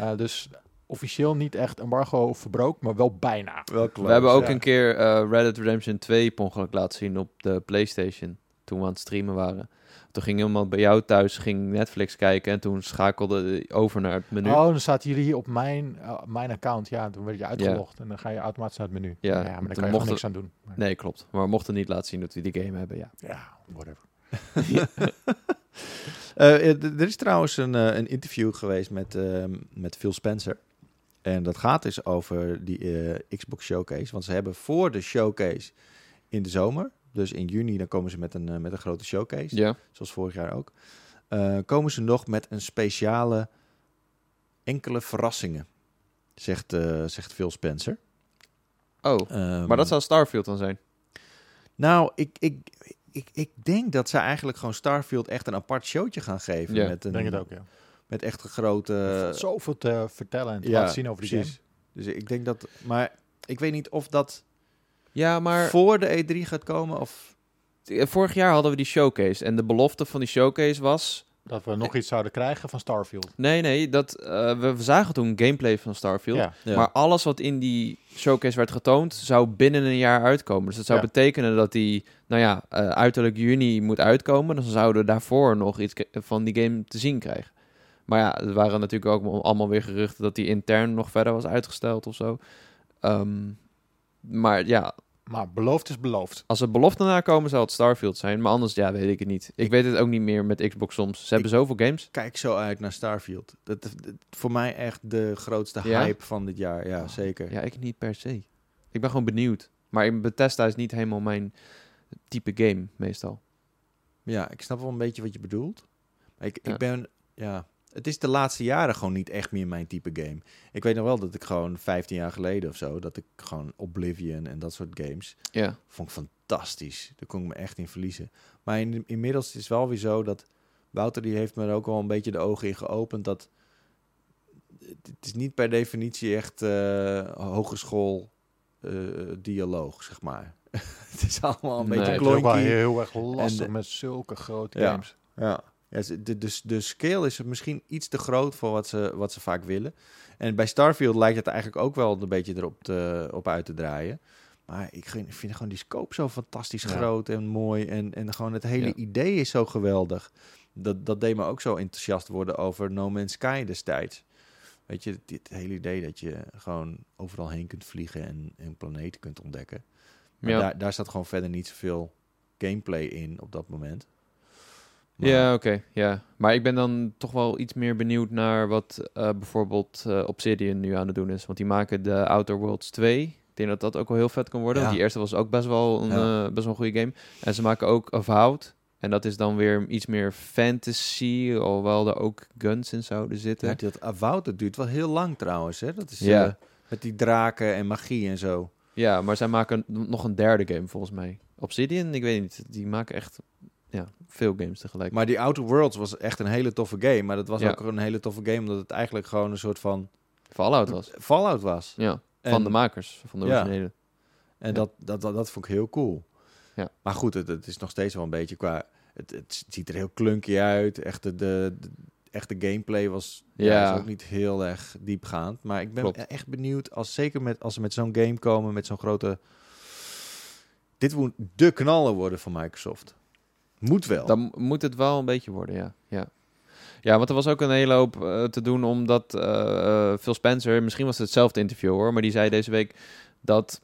Eh, dus officieel niet echt embargo verbroken, maar wel bijna. Wel We hebben ook ja. een keer eh Red Dead Redemption 2 per ongeluk laten zien op de PlayStation. Toen we aan het streamen waren. Toen ging iemand bij jou thuis ging Netflix kijken en toen schakelde hij over naar het menu. Oh, dan staat jullie hier op mijn, eh, mijn account. Ja, toen werd je uitgelogd en dan ga je automatisch naar het menu. Ja, maar daar toen kan je mochten- niks aan doen. Maar- Nee, klopt. Maar we mochten niet laten zien dat we die game hebben, ja. Ja, whatever. Eh, er is trouwens een, eh, een interview geweest met, ehm, met Phil Spencer. En dat gaat dus over die eh, Xbox Showcase. Want ze hebben voor de showcase in de zomer, dus in juni, dan komen ze met een, eh, met een grote showcase. Ja. Zoals vorig jaar ook. eh, komen ze nog met een speciale enkele verrassingen, zegt, eh, zegt Phil Spencer. Oh, Ehm, maar dat zou Starfield dan zijn. Nou, ik, ik, ik, ik denk dat ze eigenlijk gewoon Starfield echt een apart showtje gaan geven. Ja, met, een, Ik denk het ook, ja. Met echt een grote... Zoveel te vertellen en te ja, laten zien over die precies. Dus ik denk dat... Maar ik weet niet of dat Ja, maar voor de E3 gaat komen of... eh, vorig jaar hadden we die showcase. En de belofte van die showcase was... game. Dat we nog iets zouden krijgen van Starfield. Nee, nee, dat, eh, we, we zagen toen gameplay van Starfield. Ja. Ja. Maar alles wat in die showcase werd getoond, zou binnen een jaar uitkomen. Dus dat zou Ja. betekenen dat die, nou ja, eh, uiterlijk juni moet uitkomen. Dan zouden we daarvoor nog iets van die game te zien krijgen. Maar ja, er waren natuurlijk ook al- allemaal weer geruchten dat die intern nog verder was uitgesteld of zo. Ehm, maar ja, Maar beloofd is beloofd. als er beloften nakomen, zou het Starfield zijn. Maar anders, ja, weet ik het niet. Ik weet het ook niet meer met Xbox soms. Ze hebben zoveel games. Kijk zo uit naar Starfield. Dat, dat, dat- voor mij echt de grootste Ja? hype van dit jaar. Ja, Oh. zeker. Ja, ik niet per se. Ik ben gewoon benieuwd. Maar in Bethesda is niet helemaal mijn type game, meestal. Ja, ik snap wel een beetje wat je bedoelt. Maar ik, Ja. ik ben... Ja, het is de laatste jaren gewoon niet echt meer mijn type game. Ik weet nog wel dat ik gewoon 15 jaar geleden of zo... dat ik gewoon Oblivion en dat soort games... Ja. vond ik fantastisch. Daar kon ik me echt in verliezen. Maar in, inmiddels is het wel weer zo dat... Wouter die heeft me er ook wel een beetje de ogen in geopend... dat het is niet per definitie echt eh hogeschool eh, dialoog, zeg maar. het is allemaal een Nee. beetje het is ook wel klonky. heel erg lastig En- met zulke grote Ja. games. Ja, ja de, de, de scale is misschien iets te groot voor wat ze, wat ze vaak willen. En bij Starfield lijkt het eigenlijk ook wel een beetje erop te, op uit te draaien. Maar ik vind, gewoon die scope zo fantastisch Ja. groot en mooi. En, en gewoon het hele Ja. idee is zo geweldig. Dat, dat deed me ook zo enthousiast worden over No Man's Sky destijds. Weet je, dit hele idee dat je gewoon overal heen kunt vliegen en een planeet kunt ontdekken. Maar Ja. daar, daar staat gewoon verder niet zoveel gameplay in op dat moment. Maar- Ja, oké. ja. Maar ik ben dan toch wel iets meer benieuwd naar wat eh, bijvoorbeeld eh, Obsidian nu aan het doen is. Want die maken de Outer Worlds 2. Ik denk dat dat ook wel heel vet kan worden. Ja. Want die eerste was ook best wel een, Ja. eh, best wel een goede game. En ze maken ook Avowed. En dat is dan weer iets meer fantasy, alhoewel er ook guns in zouden zitten. Ja, dat Avowed, dat duurt wel heel lang trouwens. Hè? Dat is Ja. met die draken en magie en zo. Ja, maar zij maken nog een derde game volgens mij. Obsidian, ik weet niet. Die maken echt ja, veel games tegelijk. Maar die Outer Worlds was echt een hele toffe game. Maar dat was Ja. ook een hele toffe game omdat het eigenlijk gewoon een soort van Fallout was. Fallout was. Ja, van En- de makers, van de Ja. originele. En Ja. dat, dat, dat, dat vond ik heel cool. Ja. Maar goed, het, het is nog steeds wel een beetje qua... Het, het ziet er heel klunky uit. Echt de, de, de echte gameplay was, ja. Ook niet heel erg diepgaand. Maar ik ben Klopt. echt benieuwd, als, zeker met, als ze met zo'n game komen, met zo'n grote... Dit moet de knallen worden van Microsoft. Moet wel. Dan moet het wel een beetje worden, ja. Ja, ja want er was ook een hele hoop eh, te doen omdat eh, Phil Spencer, misschien was het hetzelfde interview hoor, maar die zei deze week dat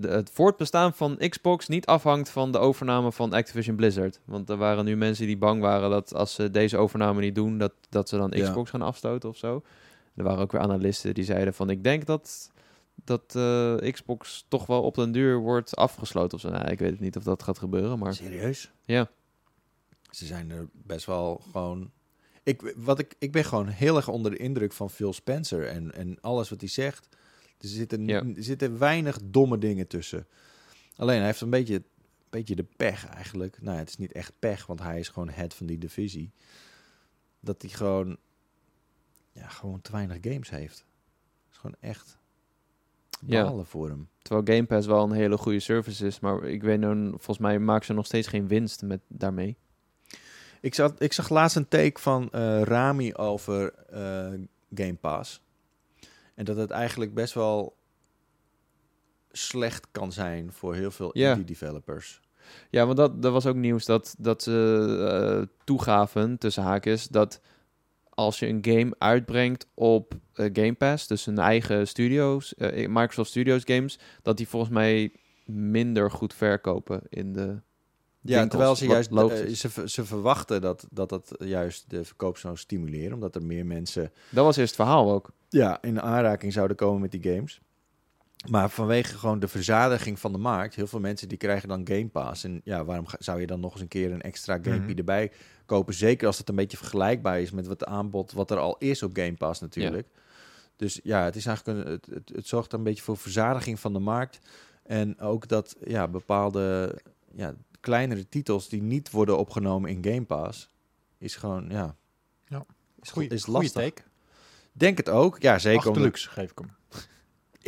het voortbestaan van Xbox niet afhangt van de overname van Activision Blizzard. Want er waren nu mensen die bang waren dat als ze deze overname niet doen, dat, dat ze dan Ja. Xbox gaan afstoten of zo. Er waren ook weer analisten die zeiden van ik denk dat, dat Xbox toch wel op den duur wordt afgesloten of zo. Nou, ik weet het niet of dat gaat gebeuren, maar Serieus? ja. Ze zijn er best wel gewoon. Ik, wat ik, ik ben gewoon heel erg onder de indruk van Phil Spencer en, en alles wat hij zegt. Er zitten, Ja. er zitten weinig domme dingen tussen. Alleen hij heeft een beetje, een beetje de pech eigenlijk. Nou, ja, het is niet echt pech, want hij is gewoon head van die divisie. Dat hij gewoon, ja, gewoon te weinig games heeft. Dat is gewoon echt Ja. balen voor hem. Terwijl Game Pass wel een hele goede service is, maar ik weet nu, volgens mij maken ze nog steeds geen winst met daarmee. Ik, zat, ik zag laatst een take van eh, Rami over eh, Game Pass. En dat het eigenlijk best wel slecht kan zijn voor heel veel indie developers. Ja, want dat, dat was ook nieuws dat, dat ze eh, toegaven, tussen haakjes, dat als je een game uitbrengt op Game Pass, dus een eigen studios, Microsoft Studios games, dat die volgens mij minder goed verkopen in de Ja, winkels, terwijl ze juist logisch eh, ze, ze verwachten dat, dat dat juist de verkoop zou stimuleren, omdat er meer mensen Dat was eerst het verhaal ook. ja, in aanraking zouden komen met die games. Maar vanwege gewoon de verzadiging van de markt, heel veel mensen die krijgen dan Game Pass. En ja, waarom zou je dan nog eens een keer een extra Mhm. erbij kopen? Zeker als het een beetje vergelijkbaar is met wat aanbod wat er al is op Game Pass natuurlijk. Dus ja, het is eigenlijk een, het, het, het zorgt een beetje voor verzadiging van de markt. En ook dat ja, bepaalde ja, kleinere titels die niet worden opgenomen in Game Pass, is gewoon ja, Ja. is, Goeie, is lastig. take. Denk het ook. Ja, zeker. omdat- Achterlux geef ik hem.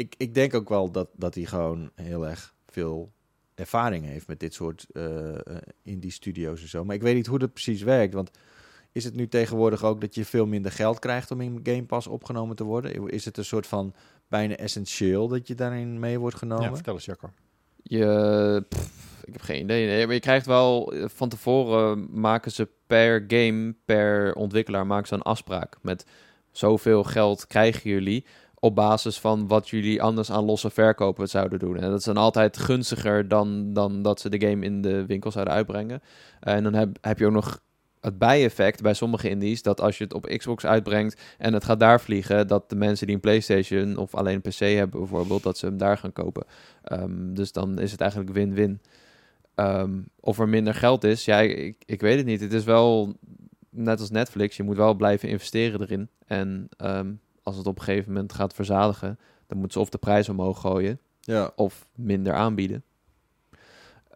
ik, ik denk ook wel dat, dat hij gewoon heel erg veel ervaring heeft met dit soort eh, eh, indie studio's en zo. Maar ik weet niet hoe dat precies werkt. Want is het nu tegenwoordig ook dat je veel minder geld krijgt om in Game Pass opgenomen te worden? Is het een soort van bijna essentieel dat je daarin mee wordt genomen? Ja, vertel eens Jacco. Je, pff, ik heb geen idee. Maar je krijgt wel eh, van tevoren maken ze per game, per ontwikkelaar maken ze een afspraak met zoveel geld krijgen jullie op basis van wat jullie anders aan losse verkopen zouden doen. En dat is dan altijd gunstiger dan, dan dat ze de game in de winkel zouden uitbrengen. En dan heb, heb je ook nog het bijeffect bij sommige indies dat als je het op Xbox uitbrengt en het gaat daar vliegen, dat de mensen die een PlayStation of alleen een PC hebben bijvoorbeeld, dat ze hem daar gaan kopen. Ehm, dus dan is het eigenlijk win-win. Ehm, of er minder geld is, ja, ik, ik weet het niet. Het is wel net als Netflix, je moet wel blijven investeren erin. En ehm, als het op een gegeven moment gaat verzadigen, dan moeten ze of de prijs omhoog gooien Ja. of minder aanbieden.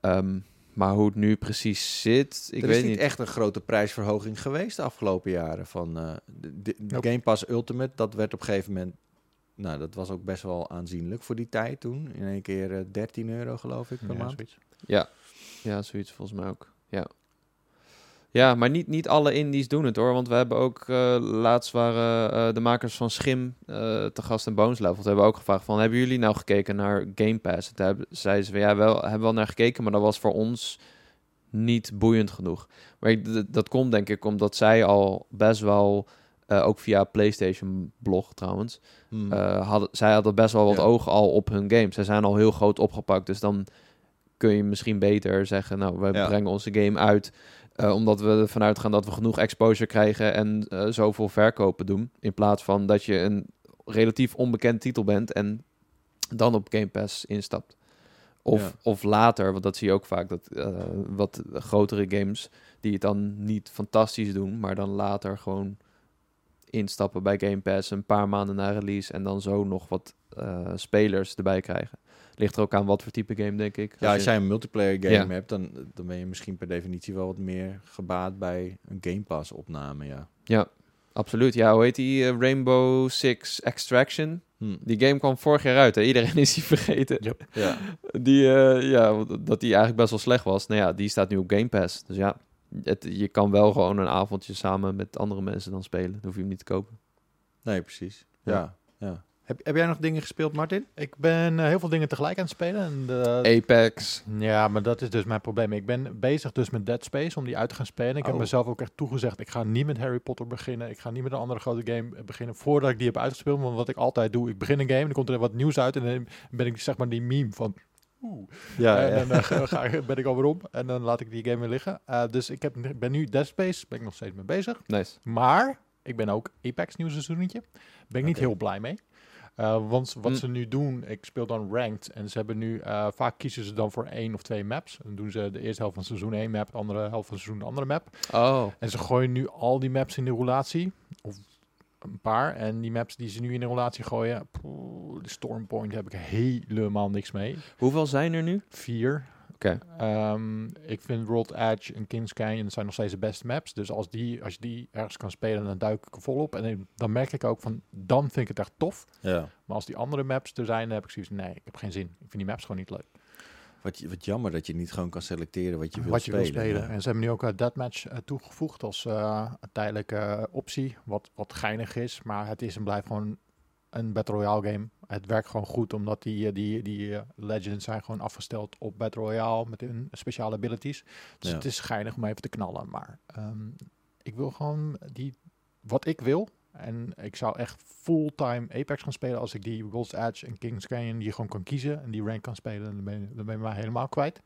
Ehm, maar hoe het nu precies zit, ik er weet is niet niet. echt een grote prijsverhoging geweest de afgelopen jaren. Van eh, de, de- Nope. Game Pass Ultimate, dat werd op een gegeven moment... Nou, dat was ook best wel aanzienlijk voor die tijd toen. In één keer eh, 13 euro geloof ik per Ja, maand. zoiets. Ja, ja, zoiets volgens mij ook. Ja, ja maar niet, niet alle indies doen het hoor. Want we hebben ook, eh, laatst waren eh, de makers van Schim eh, te gast in Bones Level. Hebben we ook gevraagd van, hebben jullie nou gekeken naar Game Pass? Toen hebben, zeiden ze van, ja, wel, hebben wel naar gekeken, maar dat was voor ons niet boeiend genoeg. Maar ik, dat komt denk ik omdat zij al best wel ook via PlayStation blog trouwens, Hmm. hadden, zij hadden best wel wat Ja. ogen al op hun games. Zij zijn al heel groot opgepakt, dus dan kun je misschien beter zeggen, nou, we Ja. brengen onze game uit, eh, omdat we ervan uitgaan dat we genoeg exposure krijgen en eh, zoveel verkopen doen, in plaats van dat je een relatief onbekend titel bent en dan op Game Pass instapt. Of, Ja. of later, want dat zie je ook vaak, dat eh, wat grotere games die het dan niet fantastisch doen, maar dan later gewoon instappen bij Game Pass een paar maanden na release en dan zo nog wat eh, spelers erbij krijgen. Ligt er ook aan wat voor type game, denk ik. ja, als jij een multiplayer game Ja. hebt, dan, dan ben je misschien per definitie wel wat meer gebaat bij een Game Pass opname, ja. Ja, absoluut. Ja, hoe heet die? eh, Rainbow Six Extraction. Hm. Die game kwam vorig jaar uit. Hè? Iedereen is die vergeten. Yep. Ja. Die, eh, ja, dat die eigenlijk best wel slecht was. Nou ja, die staat nu op Game Pass. Dus ja, het, je kan wel gewoon een avondje samen met andere mensen dan spelen. Dan hoef je hem niet te kopen. Nee, precies. Ja. Ja. ja. Heb, heb jij nog dingen gespeeld, Martin? Ik ben eh, heel veel dingen tegelijk aan het spelen. En de, Apex. Ja, maar dat is dus mijn probleem. Ik ben bezig dus met Dead Space om die uit te gaan spelen. Ik heb Oh. mezelf ook echt toegezegd, ik ga niet met Harry Potter beginnen. Ik ga niet met een andere grote game beginnen voordat ik die heb uitgespeeld. Want wat ik altijd doe, ik begin een game, dan komt er wat nieuws uit en dan ben ik zeg maar die meme van... Oeh. Ja, en dan eh, ga, ben ik alweer om en dan laat ik die game weer liggen. Eh, dus ik heb, ben nu Dead Space, ben ik nog steeds mee bezig. Nice. Maar ik ben ook Apex nieuw seizoenetje. Ben ik niet heel blij mee. Uh, want wat Hm. ze nu doen, ik speel dan ranked en ze hebben nu, vaak kiezen ze dan voor één of twee maps. Dan doen ze de eerste helft van seizoen één map, de andere helft van seizoen de andere map. Oh, En ze gooien nu al die maps in de roulatie, of een paar. En die maps die ze nu in de roulatie gooien, poeh, de Stormpoint heb ik helemaal niks mee. hoeveel zijn er nu? Vier. Oké. Ehm, ik vind World Edge en Kings Canyon zijn nog steeds de beste maps. Dus als, die, als je die ergens kan spelen, dan duik ik er volop. En dan merk ik ook van, dan vind ik het echt tof. ja. Maar als die andere maps er zijn, dan heb ik zoiets nee, ik heb geen zin. Ik vind die maps gewoon niet leuk. Wat, wat jammer dat je niet gewoon kan selecteren wat je wil wat je spelen. wil spelen. ja. En ze hebben nu ook een deathmatch eh, toegevoegd als eh, een tijdelijke eh, optie. Wat, wat geinig is, maar het is en blijft gewoon een Battle Royale game. Het werkt gewoon goed, omdat die, eh, die, die eh, Legends zijn gewoon afgesteld op Battle Royale met hun speciale abilities. Dus Ja. het is geinig om even te knallen. Maar ehm, ik wil gewoon die, wat ik wil. En ik zou echt fulltime Apex gaan spelen als ik die World's Edge en Kings Canyon die gewoon kan kiezen en die rank kan spelen. Dan ben, dan ben je mij helemaal kwijt.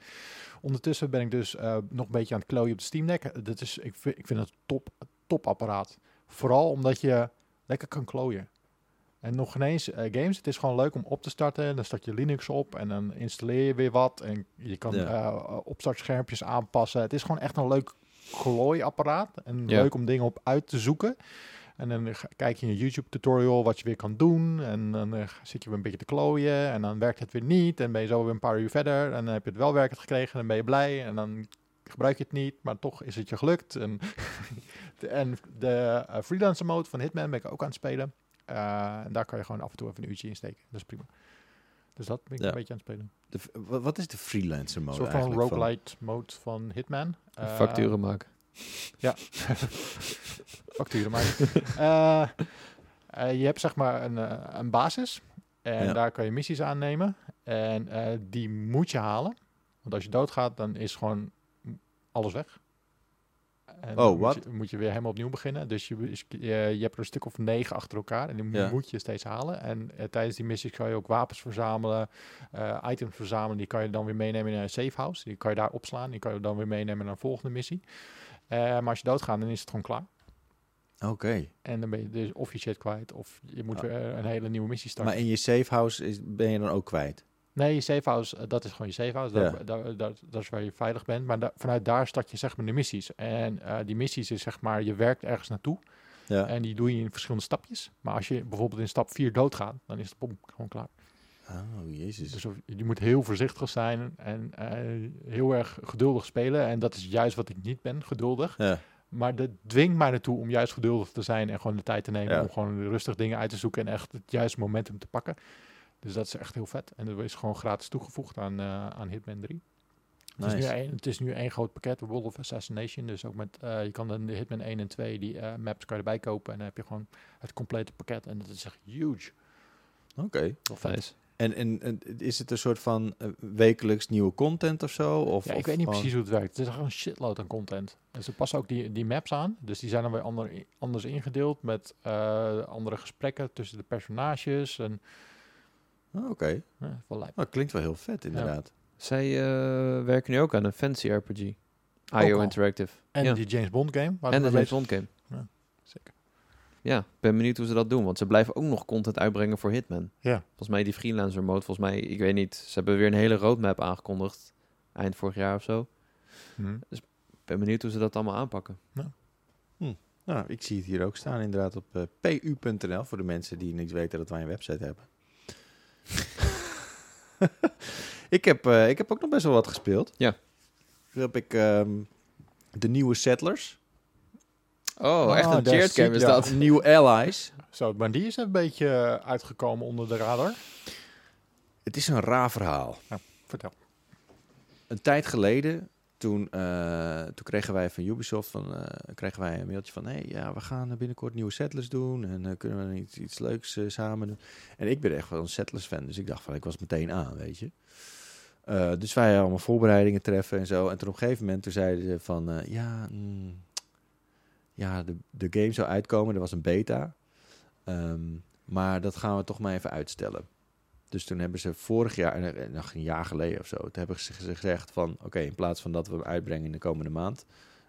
Ondertussen ben ik dus eh, nog een beetje aan het klooien op de Steam Deck. Dat is, ik, vind, ik vind het top, top apparaat. Vooral omdat je lekker kan klooien. En nog geen eens eh, games. Het is gewoon leuk om op te starten. Dan start je Linux op en dan installeer je weer wat. En je kan Ja. eh, opstartschermpjes aanpassen. Het is gewoon echt een leuk glooiapparaat. En Ja. leuk om dingen op uit te zoeken. En dan kijk je in een YouTube tutorial wat je weer kan doen. En dan eh, zit je weer een beetje te klooien. En dan werkt het weer niet. En ben je zo weer een paar uur verder. En dan heb je het wel werkend gekregen. En dan ben je blij. En dan gebruik je het niet. Maar toch is het je gelukt. En, de, en de eh, freelancer mode van Hitman ben ik ook aan het spelen. Eh, en daar kan je gewoon af en toe even een uurtje in steken. Dat is prima. Dus dat ben ik Ja. een beetje aan het spelen. De wat is de freelancer Een mode soort van roguelite mode van Hitman. Facturen maken. Facturen maken. Eh, eh, je hebt zeg maar een, eh, een basis. En Ja. daar kan je missies aannemen. En die moet je halen. Want als je doodgaat, dan is gewoon alles weg. En Oh, moet wat? je, moet je weer helemaal opnieuw beginnen. Dus je, je, je hebt er een stuk of negen achter elkaar. En die Ja. moet je steeds halen. En tijdens die missies kan je ook wapens verzamelen. items verzamelen. Die kan je dan weer meenemen naar een safe house. Die kan je daar opslaan. Die kan je dan weer meenemen naar een volgende missie. Eh, maar als je doodgaat, dan is het gewoon klaar. Oké. En dan ben je dus of je shit kwijt, of je moet Ah. weer een hele nieuwe missie starten. Maar in je safe house is, ben je dan ook kwijt? Nee, je safe house, eh, dat is gewoon je safe house. Ja. daar, daar- dat is waar je veilig bent. Maar da- vanuit daar start je zeg maar de missies. En eh, die missies is zeg maar, je werkt ergens naartoe. Ja. En die doe je in verschillende stapjes. Maar als je bijvoorbeeld in stap 4 doodgaat, dan is het bom, gewoon klaar. Oh, jezus. Dus je moet heel voorzichtig zijn en eh, heel erg geduldig spelen. En dat is juist wat ik niet ben, geduldig. Ja. Maar dat dwingt mij ertoe om juist geduldig te zijn en gewoon de tijd te nemen Ja. om gewoon rustig dingen uit te zoeken en echt het juiste momentum te pakken. Dus dat is echt heel vet. En dat is gewoon gratis toegevoegd aan, eh, aan Hitman 3. Het, is nu één, het is nu één groot pakket, World of Assassination. Dus ook met, eh, je kan dan de Hitman 1 en 2, die eh, maps kan je erbij kopen. En dan heb je gewoon het complete pakket. En dat is echt huge. Oké. Wel vet. Nice. En, en, en is het een soort van eh, wekelijks nieuwe content of zo? Of, Ja, ik of weet niet gewoon- precies hoe het werkt. Het is gewoon een shitload aan content. En ze passen ook die, die maps aan. Dus die zijn dan weer ander, anders ingedeeld met eh, andere gesprekken tussen de personages. En Oh, Oké, ja, wel lijp. Nou, klinkt wel heel vet inderdaad. Zij eh, werken nu ook aan een fancy RPG. IO. Interactive. En ja. die James Bond game. en de James Bond game. Zeker. Ja, ik ben benieuwd hoe ze dat doen. Want ze blijven ook nog content uitbrengen voor Hitman. Ja. Volgens mij die freelancer mode. Volgens mij, ik weet niet. Ze hebben weer een hele roadmap aangekondigd. Eind vorig jaar of zo. Hm. Ik ben benieuwd hoe ze dat allemaal aanpakken. Nou, ik zie het hier ook staan inderdaad op eh, pu.nl voor de mensen die niet weten dat wij een website hebben. ik, heb, eh, ik heb ook nog best wel wat gespeeld. Ja. Toen heb ik ehm, de nieuwe Settlers. Oh, Ah, echt een zie- game is ja. dat. Nieuwe Allies. Zo, maar die is een beetje uitgekomen onder de radar. Het is een raar verhaal. Vertel. Een tijd geleden, toen, eh, toen kregen wij van Ubisoft van, eh, kregen wij een mailtje van... hey, ja, we gaan binnenkort nieuwe Settlers doen en eh, kunnen we iets, iets leuks samen doen. En ik ben echt wel een Settlers-fan, dus ik dacht van, ik was meteen aan, weet je. Eh, dus wij allemaal voorbereidingen treffen en zo. En toen op een gegeven moment toen zeiden ze van... eh, ja, mm, ja de, de game zou uitkomen, er was een beta. Ehm, maar dat gaan we toch maar even uitstellen. Dus toen hebben ze vorig jaar, eh, nog een jaar geleden of zo, toen hebben ze gez- gezegd van, oké, in plaats van dat we hem uitbrengen in de komende maand,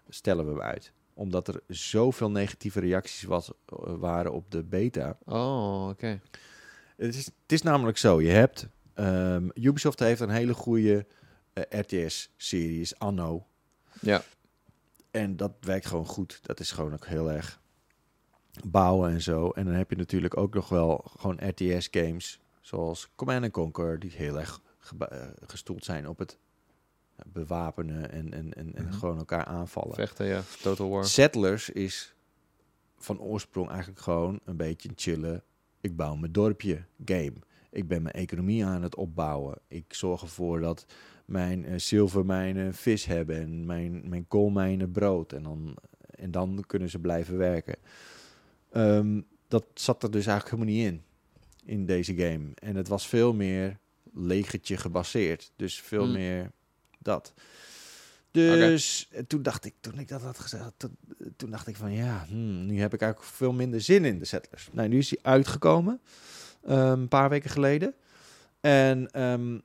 stellen we hem uit. Omdat er zoveel negatieve reacties was, eh, waren op de beta. Oh, oké. Het is, het is namelijk zo, je hebt, ehm, Ubisoft heeft een hele goede eh, RTS-series, Anno. Ja. En dat werkt gewoon goed. Dat is gewoon ook heel erg bouwen en zo. En dan heb je natuurlijk ook nog wel gewoon RTS-games, zoals Command Conquer, die heel erg eh, gestoeld zijn op het bewapenen en, en, en, en Mhm. gewoon elkaar aanvallen. Vechten, ja. Total War. Settlers is van oorsprong eigenlijk gewoon een beetje een chille. Ik bouw mijn dorpje game. Ik ben mijn economie aan het opbouwen. Ik zorg ervoor dat mijn eh, zilvermijnen vis hebben en mijn, mijn koolmijnen brood. En dan, en dan kunnen ze blijven werken. Ehm, dat zat er dus eigenlijk helemaal niet in, in deze game. En het was veel meer legertje gebaseerd. Dus veel Hmm. meer dat. Dus toen dacht ik, toen ik dat had gezegd, toen, toen dacht ik van ja, hmm, nu heb ik eigenlijk veel minder zin in de Settlers. Nou, nu is hij uitgekomen, ehm, een paar weken geleden. En ehm,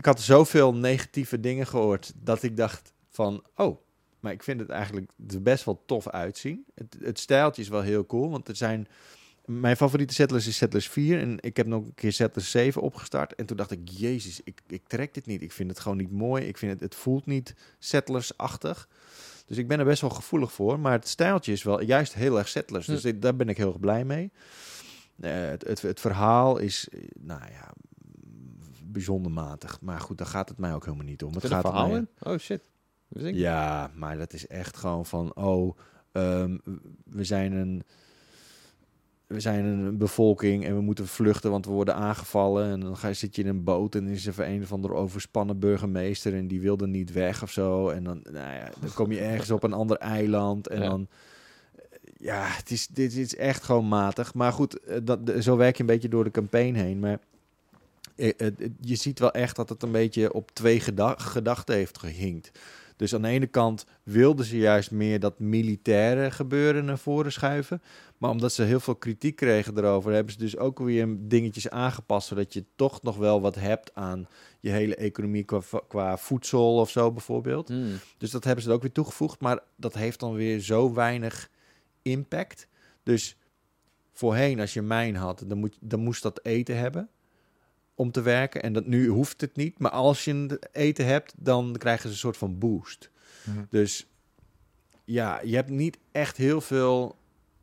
ik had zoveel negatieve dingen gehoord dat ik dacht van, oh, maar ik vind het eigenlijk er best wel tof uitzien. Het, het stijltje is wel heel cool, want er zijn... Mijn favoriete Settlers is Settlers 4 en ik heb nog een keer Settlers 7 opgestart. En toen dacht ik, jezus, ik, ik trek dit niet. Ik vind het gewoon niet mooi. Ik vind het, het voelt niet Settlers-achtig. Dus ik ben er best wel gevoelig voor. Maar het stijltje is wel juist heel erg Settlers. Dus daar ben ik heel erg blij mee. Eh, het, het, het verhaal is, eh, nou ja, bijzonder matig. Maar goed, daar gaat het mij ook helemaal niet om. Het gaat verhaal in? Oh, shit. Ja, maar dat is echt gewoon van, oh, ehm, we zijn een, we zijn een bevolking en we moeten vluchten, want we worden aangevallen. En dan ga je, zit je in een boot en is er een of andere overspannen burgemeester en die wilde niet weg of zo. En dan, nou ja, dan kom je ergens op een ander eiland en Ja. dan... Ja, het is, dit is echt gewoon matig. Maar goed, eh, dat, de- zo werk je een beetje door de campaign heen. Maar je ziet wel echt dat het een beetje op twee geda- gedachten heeft gehinkt. Dus aan de ene kant wilden ze juist meer dat militaire gebeuren naar voren schuiven. Maar omdat ze heel veel kritiek kregen erover, hebben ze dus ook weer dingetjes aangepast. Zodat je toch nog wel wat hebt aan je hele economie qua, qua voedsel of zo bijvoorbeeld. Hmm. Dus dat hebben ze ook weer toegevoegd. Maar dat heeft dan weer zo weinig impact. Dus voorheen, als je mijn had, dan, moet, dan moest dat eten hebben om te werken. En dat, nu hoeft het niet. Maar als je het eten hebt, dan krijgen ze een soort van boost. Mhm. Dus ja, je hebt niet echt heel veel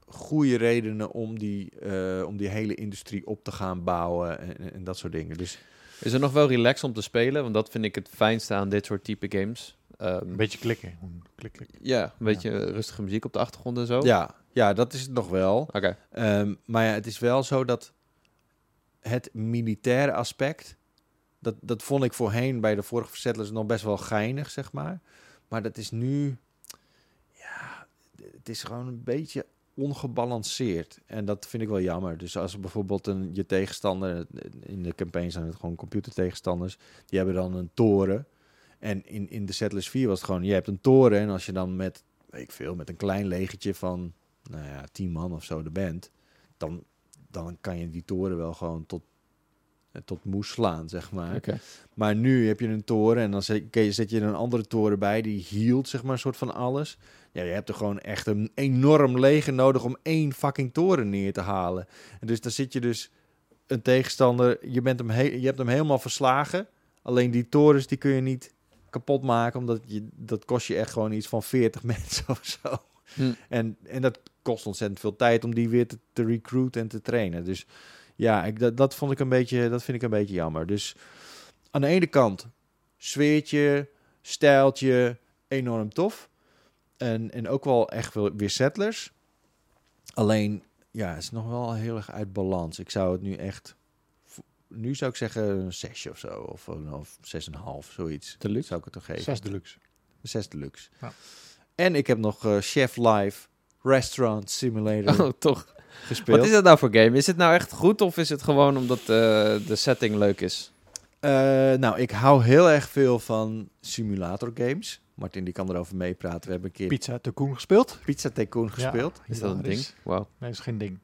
goede redenen om die, eh, om die hele industrie op te gaan bouwen en, en- en dat soort dingen. Dus Is er nog wel relaxed om te spelen? Want dat vind ik het fijnste aan dit soort type games. Ehm, Een beetje klikken. Klik, klik. ja, een beetje rustige muziek op de achtergrond en zo. ja, ja, dat is het nog wel. Oké. Ehm, maar ja, het is wel zo dat het militaire aspect, dat, dat vond ik voorheen bij de vorige Settlers nog best wel geinig, zeg maar. Maar dat is nu, ja, het is gewoon een beetje ongebalanceerd. En dat vind ik wel jammer. Dus als bijvoorbeeld een, je tegenstander, in de campaign zijn het gewoon computertegenstanders, die hebben dan een toren. En in, in de Settlers 4 was het gewoon, je hebt een toren en als je dan met, weet ik veel, met een klein legertje van, nou ja, tien man of zo er bent, dan, dan kan je die toren wel gewoon tot, eh, tot moes slaan, zeg maar. Maar nu heb je een toren en dan zet je, zet je er een andere toren bij die hield zeg maar een soort van alles. Ja, je hebt er gewoon echt een enorm leger nodig om één fucking toren neer te halen. En dus dan zit je dus een tegenstander, je, bent hem he- je hebt hem helemaal verslagen. Alleen die torens die kun je niet kapot maken, omdat je, dat kost je echt gewoon iets van 40 mensen of zo. Hm. En, en dat kost ontzettend veel tijd om die weer te, te recruiten en te trainen. Dus ja, ik, dat, dat, vond ik een beetje, dat vind ik een beetje jammer. Dus aan de ene kant sfeertje, stijltje, enorm tof. En, en ook wel echt wel weer settlers. Alleen, ja, het is nog wel heel erg uit balans. Ik zou het nu echt... Nu zou ik zeggen een zesje of zo. Of, een- of zes en een half, zoiets. Deluxe? Zou ik het toch geven. Zes deluxe. Zes deluxe. Ja. En ik heb nog eh, Chef Live Restaurant Simulator Oh, toch. gespeeld. Wat is dat nou voor game? Is het nou echt goed of is het gewoon omdat eh, de setting leuk is? Eh, nou, ik hou heel erg veel van simulator games. Martin die kan erover meepraten. We hebben een keer Pizza Tycoon gespeeld? Pizza Tycoon gespeeld. Is dat een ding? Wauw. Nee, dat is geen ding.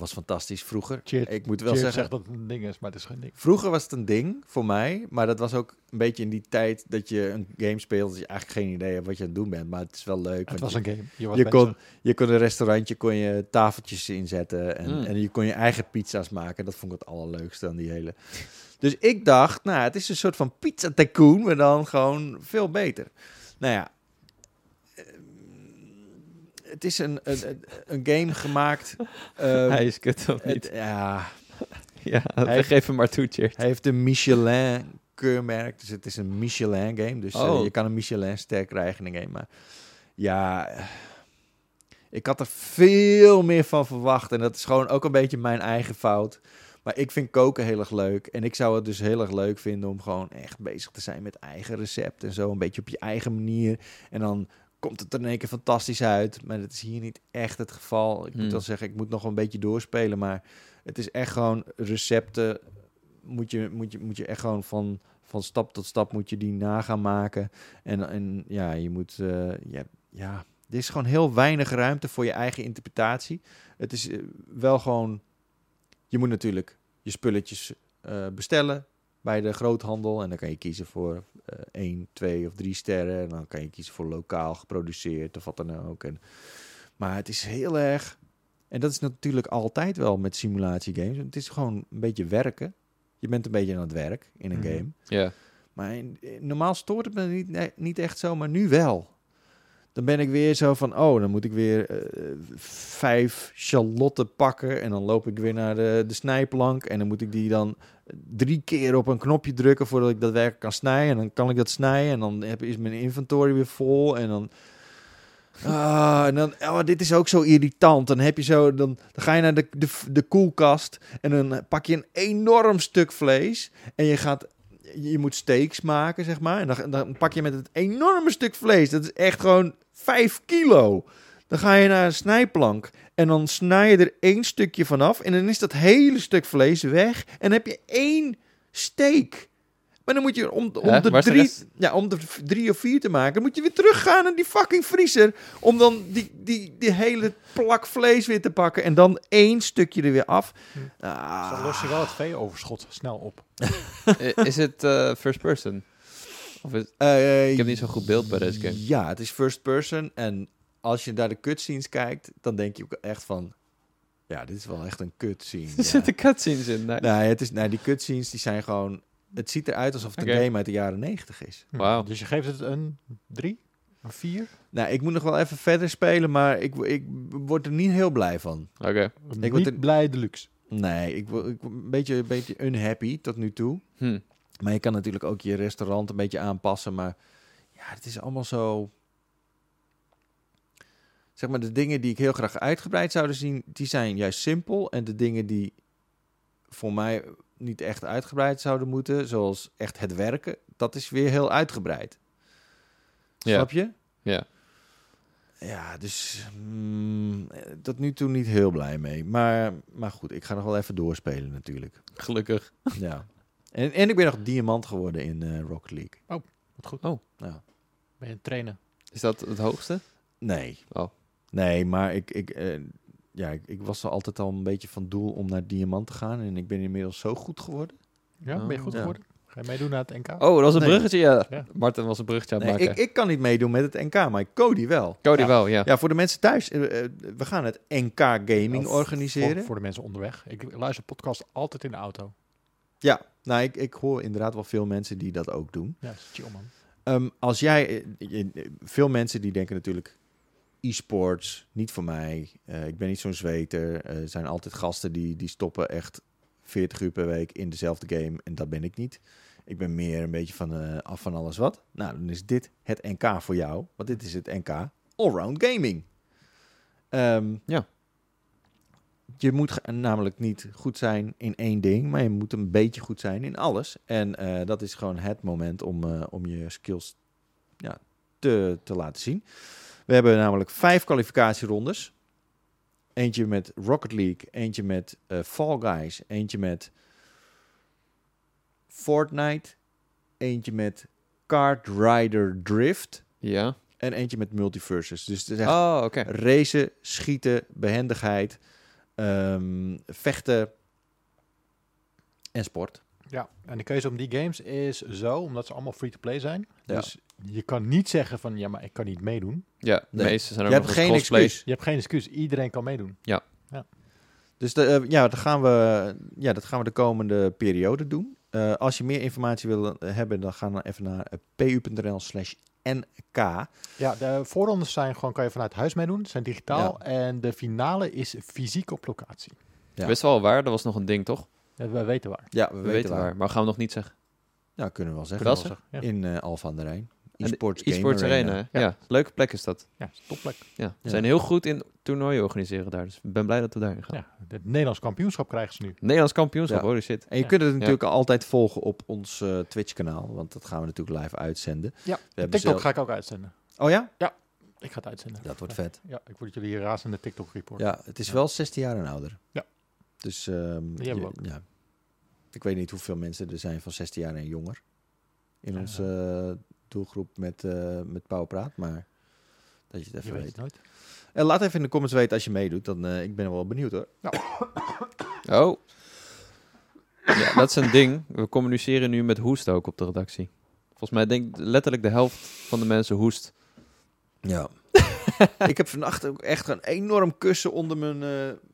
Was fantastisch vroeger. Cheer, ik moet wel zeggen, zegt dat het een ding is, maar het is geen ding. vroeger was het een ding voor mij. Maar dat was ook een beetje in die tijd dat je een game speelt. Dat je eigenlijk geen idee hebt wat je aan het doen bent. Maar het is wel leuk. Het was je, een game. Je, kon, je kon een restaurantje, kon je tafeltjes inzetten. En, Mm. en je kon je eigen pizza's maken. Dat vond ik het allerleukste aan die hele... Dus ik dacht, nou, het is een soort van pizza tycoon, maar dan gewoon veel beter. Nou ja, het is een, een, een- game gemaakt. eh, Hij is kut of het- niet? ja, Ja, Hij- geef hem maar toe, hij heeft een Michelin keurmerk, dus het is een Michelin game. Dus eh, Oh. je kan een Michelin ster krijgen in een game. Maar ja, eh, ik had er veel meer van verwacht. En dat is gewoon ook een beetje mijn eigen fout. Maar ik vind koken heel erg leuk. En ik zou het dus heel erg leuk vinden om gewoon echt bezig te zijn met eigen recept en zo. Een beetje op je eigen manier. En dan komt het er in één keer fantastisch uit. Maar dat is hier niet echt het geval. Ik moet Hmm. wel zeggen, ik moet nog een beetje doorspelen. Maar het is echt gewoon recepten. Moet je, moet je, moet je echt gewoon van, van stap tot stap moet je die na gaan maken. En, en ja, je moet. eh, ja, ja, er is gewoon heel weinig ruimte voor je eigen interpretatie. Het is eh, wel gewoon. Je moet natuurlijk je spulletjes eh, bestellen bij de groothandel. En dan kan je kiezen voor eh 1, 2 of 3 sterren. En dan kan je kiezen voor lokaal geproduceerd of wat dan ook. En, maar het is heel erg. En dat is natuurlijk altijd wel met simulatiegames. Het is gewoon een beetje werken. Je bent een beetje aan het werk in een Mhm. game. Ja. Maar in- in- normaal stoort het me niet, nee, niet echt zo, maar nu wel. Dan ben ik weer zo van, oh, dan moet ik weer eh, vijf shalotten pakken. En dan loop ik weer naar de, de snijplank. En dan moet ik die dan drie keer op een knopje drukken voordat ik dat werk kan snijden. En dan kan ik dat snijden. En dan heb, is mijn inventory weer vol. En dan... Ah, en dan, oh, dit is ook zo irritant. Dan heb je zo, dan, dan ga je naar de, de, de koelkast en dan pak je een enorm stuk vlees en je gaat, je moet steaks maken, zeg maar. En dan, dan pak je met het enorme stuk vlees, dat is echt gewoon 5 kilo. Dan ga je naar een snijplank en dan snij je er één stukje vanaf en dan is dat hele stuk vlees weg en dan heb je één steak. Maar dan moet je om, om, de, drie, rest? ja, om de drie of vier te maken, moet je weer teruggaan naar die fucking vriezer. Om dan die, die, die hele plak vlees weer te pakken. En dan één stukje er weer af. Hm. Ah. Dus dan los je wel het veeoverschot snel op. Is het eh, first person? Of is, Eh, ik heb niet zo'n goed beeld bij deze game. Ja, het is first person. En als je naar de cutscenes kijkt, dan denk je ook echt van... Ja, dit is wel echt een cutscene. Er ja. zitten cutscenes in. Nee. Nee, het is, nee, die cutscenes die zijn gewoon... Het ziet eruit alsof het een game uit de jaren 90 is. Hm. Wauw. Dus je geeft het een drie? Een vier? Nou, ik moet nog wel even verder spelen, maar ik, ik word er niet heel blij van. Oké. Een word niet er- blij deluxe. Nee, ik word ik word een beetje, een beetje unhappy tot nu toe. Hm. Maar je kan natuurlijk ook je restaurant een beetje aanpassen. Maar ja, het is allemaal zo. Zeg maar, de dingen die ik heel graag uitgebreid zouden zien, die zijn juist simpel. En de dingen die voor mij niet echt uitgebreid zouden moeten, zoals echt het werken, dat is weer heel uitgebreid. Ja. Snap je? Ja. Ja, dus mm, tot nu toe niet heel blij mee. Maar, maar goed, ik ga nog wel even doorspelen natuurlijk. Gelukkig. ja. En, en ik ben nog diamant geworden in eh, Rocket League. Wat goed. Oh. Ja. Ben je trainen? Is dat het hoogste? Nee. Oh. Nee, maar ik, ik, eh, ja, ik, ik was er altijd al een beetje van doel om naar diamant te gaan. En ik ben inmiddels zo goed geworden. Ja, ben je Oh. goed Ja. geworden? Ga je meedoen naar het NK? Oh, dat was een Nee. bruggetje, ja. Ja. Martin was een bruggetje aan het Nee, maken. ik, ik kan niet meedoen met het NK, maar Cody wel. Cody Ja. wel, ja. Ja, voor de mensen thuis. eh, eh, we gaan het NK Gaming Of organiseren. Voor, voor de mensen onderweg. Ik luister podcast altijd in de auto. Ja, nou, ik, ik hoor inderdaad wel veel mensen die dat ook doen. Ja, is chill man. Ehm, als jij, eh, veel mensen die denken natuurlijk, e-sports, niet voor mij. Eh, ik ben niet zo'n zweter. Er zijn altijd gasten die, die stoppen echt 40 uur per week in dezelfde game. En dat ben ik niet. Ik ben meer een beetje van eh, af van alles wat. Nou, dan is dit het NK voor jou. Want dit is het NK Allround Gaming. Ehm, Ja. Je moet namelijk niet goed zijn in één ding, maar je moet een beetje goed zijn in alles. En eh, dat is gewoon het moment om, eh, om je skills ja, te, te laten zien. We hebben namelijk vijf kwalificatierondes. Eentje met Rocket League, eentje met eh, Fall Guys, eentje met Fortnite, eentje met Kart Rider Drift Ja. en eentje met Multiverses. Dus het is echt Oh, racen, schieten, behendigheid, ehm, vechten en sport. Ja, en de keuze om die games is zo, omdat ze allemaal free-to-play zijn. Ja. Dus je kan niet zeggen van, ja, maar ik kan niet meedoen. Ja, de Nee. meeste zijn ook Je nog hebt eens geen cosplay. excuus. Je hebt geen excuus, iedereen kan meedoen. Dus de, eh, ja, dat gaan, we, ja, dat gaan we de komende periode doen. Eh, als je meer informatie wil eh, hebben, dan ga dan even naar pu.nl slash nk. Ja, de voorrondes zijn gewoon, kan je vanuit huis meedoen, zijn digitaal. Ja. En de finale is fysiek op locatie. Ja. Wist wel waar, dat was nog een ding, toch? Ja, wij weten waar. Ja, we, We, weten, weten waar. waar. Maar gaan we nog niet zeggen. Ja, kunnen we wel zeggen. Wel Kunnen we zeg? zeggen. Ja, In eh Alphen aan de Rijn. E-sports Arena. Ja. leuke plek is dat. ja topplek. Ja. Ze Ja. zijn heel goed in toernooien organiseren daar. Dus ik ben blij dat we daarin gaan. Ja, het Nederlands kampioenschap krijgen ze nu. Nederlands kampioenschap, Ja. holy shit. En je Ja. kunt het natuurlijk altijd volgen op ons eh, Twitch-kanaal. Want dat gaan we natuurlijk live uitzenden. Ja, We TikTok zelf- ga ik ook uitzenden. Oh ja? Ik ga het uitzenden. Dat wordt vet. Ja, ik word jullie hier razende TikTok-report. Ja, het is Ja. wel 16 jaar en ouder. Ja. Dus ehm, Die hebben we je- ook. ja. Ik weet niet hoeveel mensen er zijn van 16 jaar en jonger in Ja. onze eh, doelgroep met, eh met Pauwpraat, maar dat je het Je even weet weet. het nooit. En laat even in de comments weten als je meedoet, dan eh, ik ben wel benieuwd hoor. Oh. Ja, dat is een ding. We communiceren nu met hoest ook op de redactie. Volgens mij denk ik letterlijk de helft van de mensen hoest. Ja. ik heb vannacht ook echt een enorm kussen onder mijn...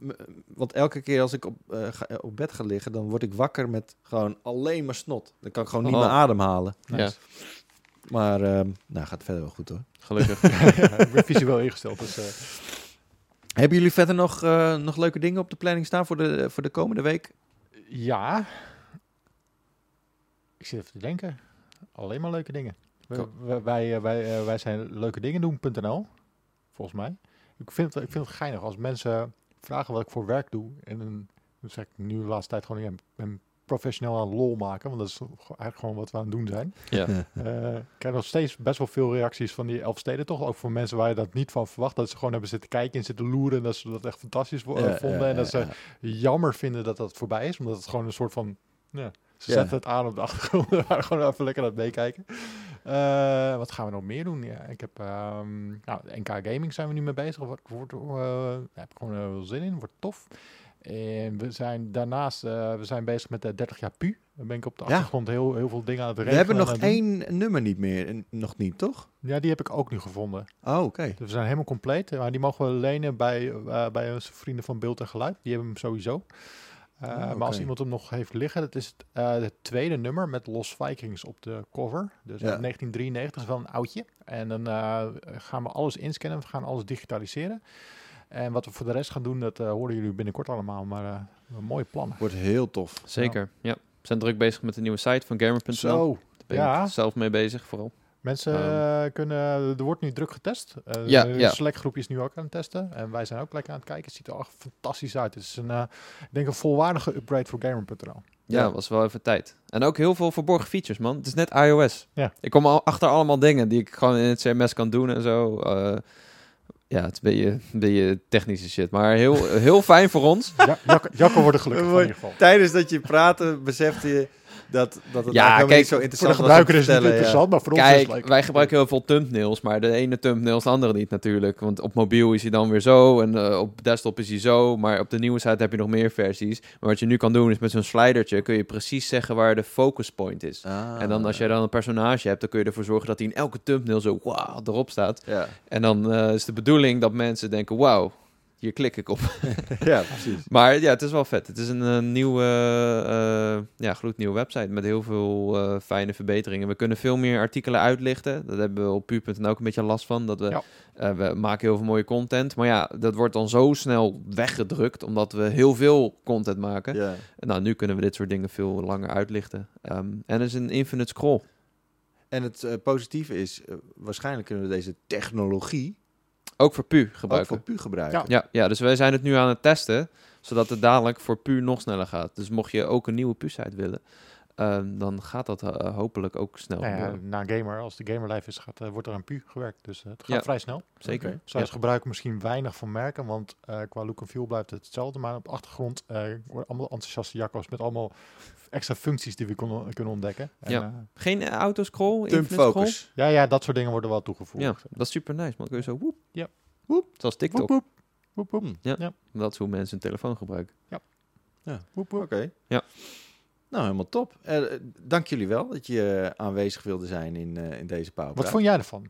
eh, want elke keer als ik op, eh, ga, op bed ga liggen, dan word ik wakker met gewoon alleen maar snot. Dan kan ik gewoon niet Oh. meer ademhalen. Nice. Maar ehm, nou, gaat verder wel goed hoor. Gelukkig. ja, ik ben visueel ingesteld. Dus, eh, Hebben jullie verder nog, eh, nog leuke dingen op de planning staan voor de, voor de komende week? ja. Ik zit even te denken. Alleen maar leuke dingen. Wij, eh, wij, eh, wij zijn leuke dingen doen.nl. Volgens mij. Ik vind, het, ik vind het geinig als mensen vragen wat ik voor werk doe. En dan, zeg ik nu de laatste tijd gewoon, ja, ik ben professioneel aan lol maken. Want dat is eigenlijk gewoon wat we aan het doen zijn. ja. Eh, ik krijg nog steeds best wel veel reacties van die Elfsteden, toch? Ook voor mensen waar je dat niet van verwacht. Dat ze gewoon hebben zitten kijken en zitten loeren. En dat ze dat echt fantastisch vo- Ja, vonden. ja, en dat ja, ze ja. jammer vinden dat dat voorbij is. Omdat het gewoon een soort van... Ja, ze Ja. zetten het aan op de achtergrond. We waren gewoon even lekker aan het meekijken. Eh, wat gaan we nog meer doen? Ja, ik heb... ehm nou, NK Gaming zijn we nu mee bezig. Wordt, wordt, eh, daar heb ik gewoon heel veel zin in. Wordt tof. En we zijn daarnaast... eh, we zijn bezig met de 30 jaar PU. Daar ben ik op de Ja. achtergrond heel, heel veel dingen aan het We regelen. hebben en nog één nummer niet meer. en Nog niet, toch? Ja, die heb ik ook nu gevonden. Oh, oké. Dus we zijn helemaal compleet. Maar die mogen we lenen bij, eh, bij onze vrienden van Beeld en Geluid. Die hebben hem sowieso. Uh, Oh, Maar als iemand hem nog heeft liggen, dat is het, eh, het tweede nummer met Los Vikings op de cover. Dus Ja. uit 1993 is wel een oudje. En dan eh, gaan we alles inscannen, we gaan alles digitaliseren. En wat we voor de rest gaan doen, dat eh, horen jullie binnenkort allemaal. Maar eh, een mooie plannen. Wordt heel tof. Zeker. Ja. We zijn druk bezig met de nieuwe site van Gamer.nl. Zo, Daar ben ja. ik zelf mee bezig vooral. Mensen Ehm. eh, kunnen, er wordt nu druk getest. Eh Ja, de ja. Select is nu ook aan het testen. En wij zijn ook lekker aan het kijken. Het ziet er echt fantastisch uit. Het is een, eh, ik denk een volwaardige upgrade voor Gamer.nl. Ja, Ja. was wel even tijd. En ook heel veel verborgen features, man. Het is net iOS. Ja. Ik kom al achter allemaal dingen die ik gewoon in het CMS kan doen en zo. Eh, Ja, het is een beetje, een beetje technische shit. Maar heel, heel fijn voor ons. Ja, Jacco, Jacco wordt er gelukkig van in ieder geval. Tijdens dat je praatte, besefte je dat, dat het Ja, kijk, niet zo Voor de interessant gebruiker was is het interessant, maar voor ons is het Kijk, wij gebruiken heel veel thumbnails, maar de ene thumbnail is de andere niet natuurlijk. Want op mobiel is hij dan weer zo en eh, op desktop is hij zo. Maar op de nieuwe site heb je nog meer versies. Maar wat je nu kan doen is met zo'n slidertje kun je precies zeggen waar de focus point is. ja. Ah, En dan als jij dan een personage hebt, dan kun je ervoor zorgen dat hij in elke thumbnail zo wow, erop staat. Ja, En dan eh, is de bedoeling dat mensen denken, wauw, hier klik ik op. ja precies. Maar ja, het is wel vet. Het is een, eh, nieuwe, eh, ja, gloednieuwe website met heel veel eh, fijne verbeteringen. We kunnen veel meer artikelen uitlichten. Dat hebben we op pu.nl ook een beetje last van. Dat we, Ja. we maken heel veel mooie content. Maar ja, dat wordt dan zo snel weggedrukt, omdat we heel veel content maken. Ja. En nou, nu kunnen we dit soort dingen veel langer uitlichten. Ehm, en er is een infinite scroll. En het positieve is, waarschijnlijk kunnen we deze technologie Ook voor pu ook gebruiken. voor pu gebruiken. Ja, ja, dus wij zijn het nu aan het testen, zodat het dadelijk voor pu nog sneller gaat. Dus mocht je ook een nieuwe pu-site willen, ehm, dan gaat dat eh, hopelijk ook snel. Nou ja, na een gamer, als de gamer live is, gaat, eh, wordt er aan pu gewerkt. Dus eh, het gaat Ja. vrij snel. Zeker. Oké. Zij Ja. gebruiken misschien weinig van merken, want eh, qua look en feel blijft het hetzelfde. Maar op de achtergrond eh, worden allemaal enthousiaste jakkos met allemaal extra functies die we kunnen, kunnen ontdekken. En, Ja. eh, Geen uh, autoscroll? Scroll? focus. ja, ja, dat soort dingen worden wel toegevoegd. Ja, dat is super nice. Maar dan kun je zo woep. Ja. Woep. Zoals TikTok. Woep, woep. Woep, woep. Hm. Dat is hoe mensen hun telefoon gebruiken. Woep, woep. Oké. Ja. Nou, helemaal top. Eh, dank jullie wel dat je eh, aanwezig wilde zijn in, eh, in deze pauze. Wat vond jij ervan?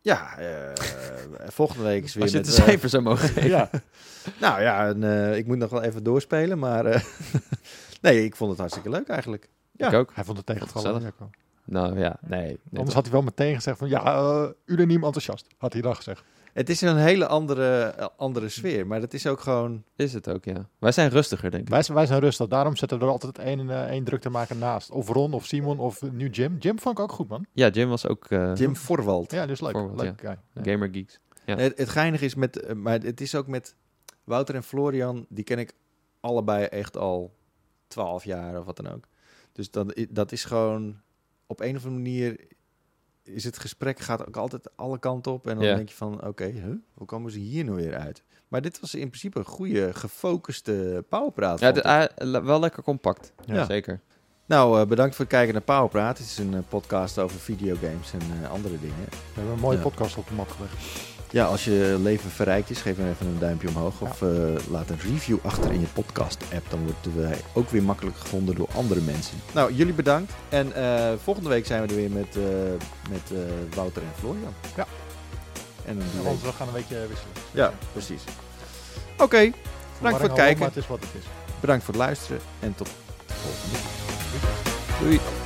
Ja, eh, volgende week is weer Als je met... het een eh, cijfer zou mogen geven. ja, nou ja, en, eh, ik moet nog wel even doorspelen, maar... eh, nee, ik vond het hartstikke leuk eigenlijk. Ja. Ik ook. hij vond het tegenvallen. Nou ja, nee. nee Anders had hij wel meteen gezegd van ja, unaniem enthousiast. Had hij dan gezegd. Het is een hele andere, eh, andere sfeer, maar dat is ook gewoon... is het ook, ja. Wij zijn rustiger, denk ik. Wij, zijn- wij zijn rustig, daarom zetten we er altijd één, één druk te maken naast. Of Ron of Simon of nu Jim. Jim vond ik ook goed, man. Ja, Jim was ook eh Jim Forwald. Ja, dus leuk. Leuk guy. Gamer Geeks. Ja. Het, het geinige is met... maar het is ook met Wouter en Florian, die ken ik allebei echt al twaalf jaar of wat dan ook. Dus dat, dat is gewoon... Op een of andere manier is het gesprek gaat ook altijd alle kanten op. En dan Ja. denk je van, oké, huh, hoe komen ze hier nu weer uit? Maar dit was in principe een goede, gefocuste powerpraat. Ja, de- ah, wel lekker compact. Ja. Zeker. Nou, eh, bedankt voor het kijken naar Powerpraat. Het is een eh, podcast over videogames en eh, andere dingen. We hebben een mooie Ja. podcast op de mat gelegd. Ja, als je leven verrijkt is, geef dan even een duimpje omhoog. Of eh, laat een review achter in je podcast-app. Dan worden wij ook weer makkelijk gevonden door andere mensen. Nou, jullie bedankt. En eh, volgende week zijn we er weer met, eh, met eh, Wouter en Florian. Ja. En dan Ja, want we gaan een weekje wisselen. Ja, precies. Oké, bedankt voor het kijken. Maar het is wat het is. Bedankt voor het luisteren. En tot de volgende. Doei.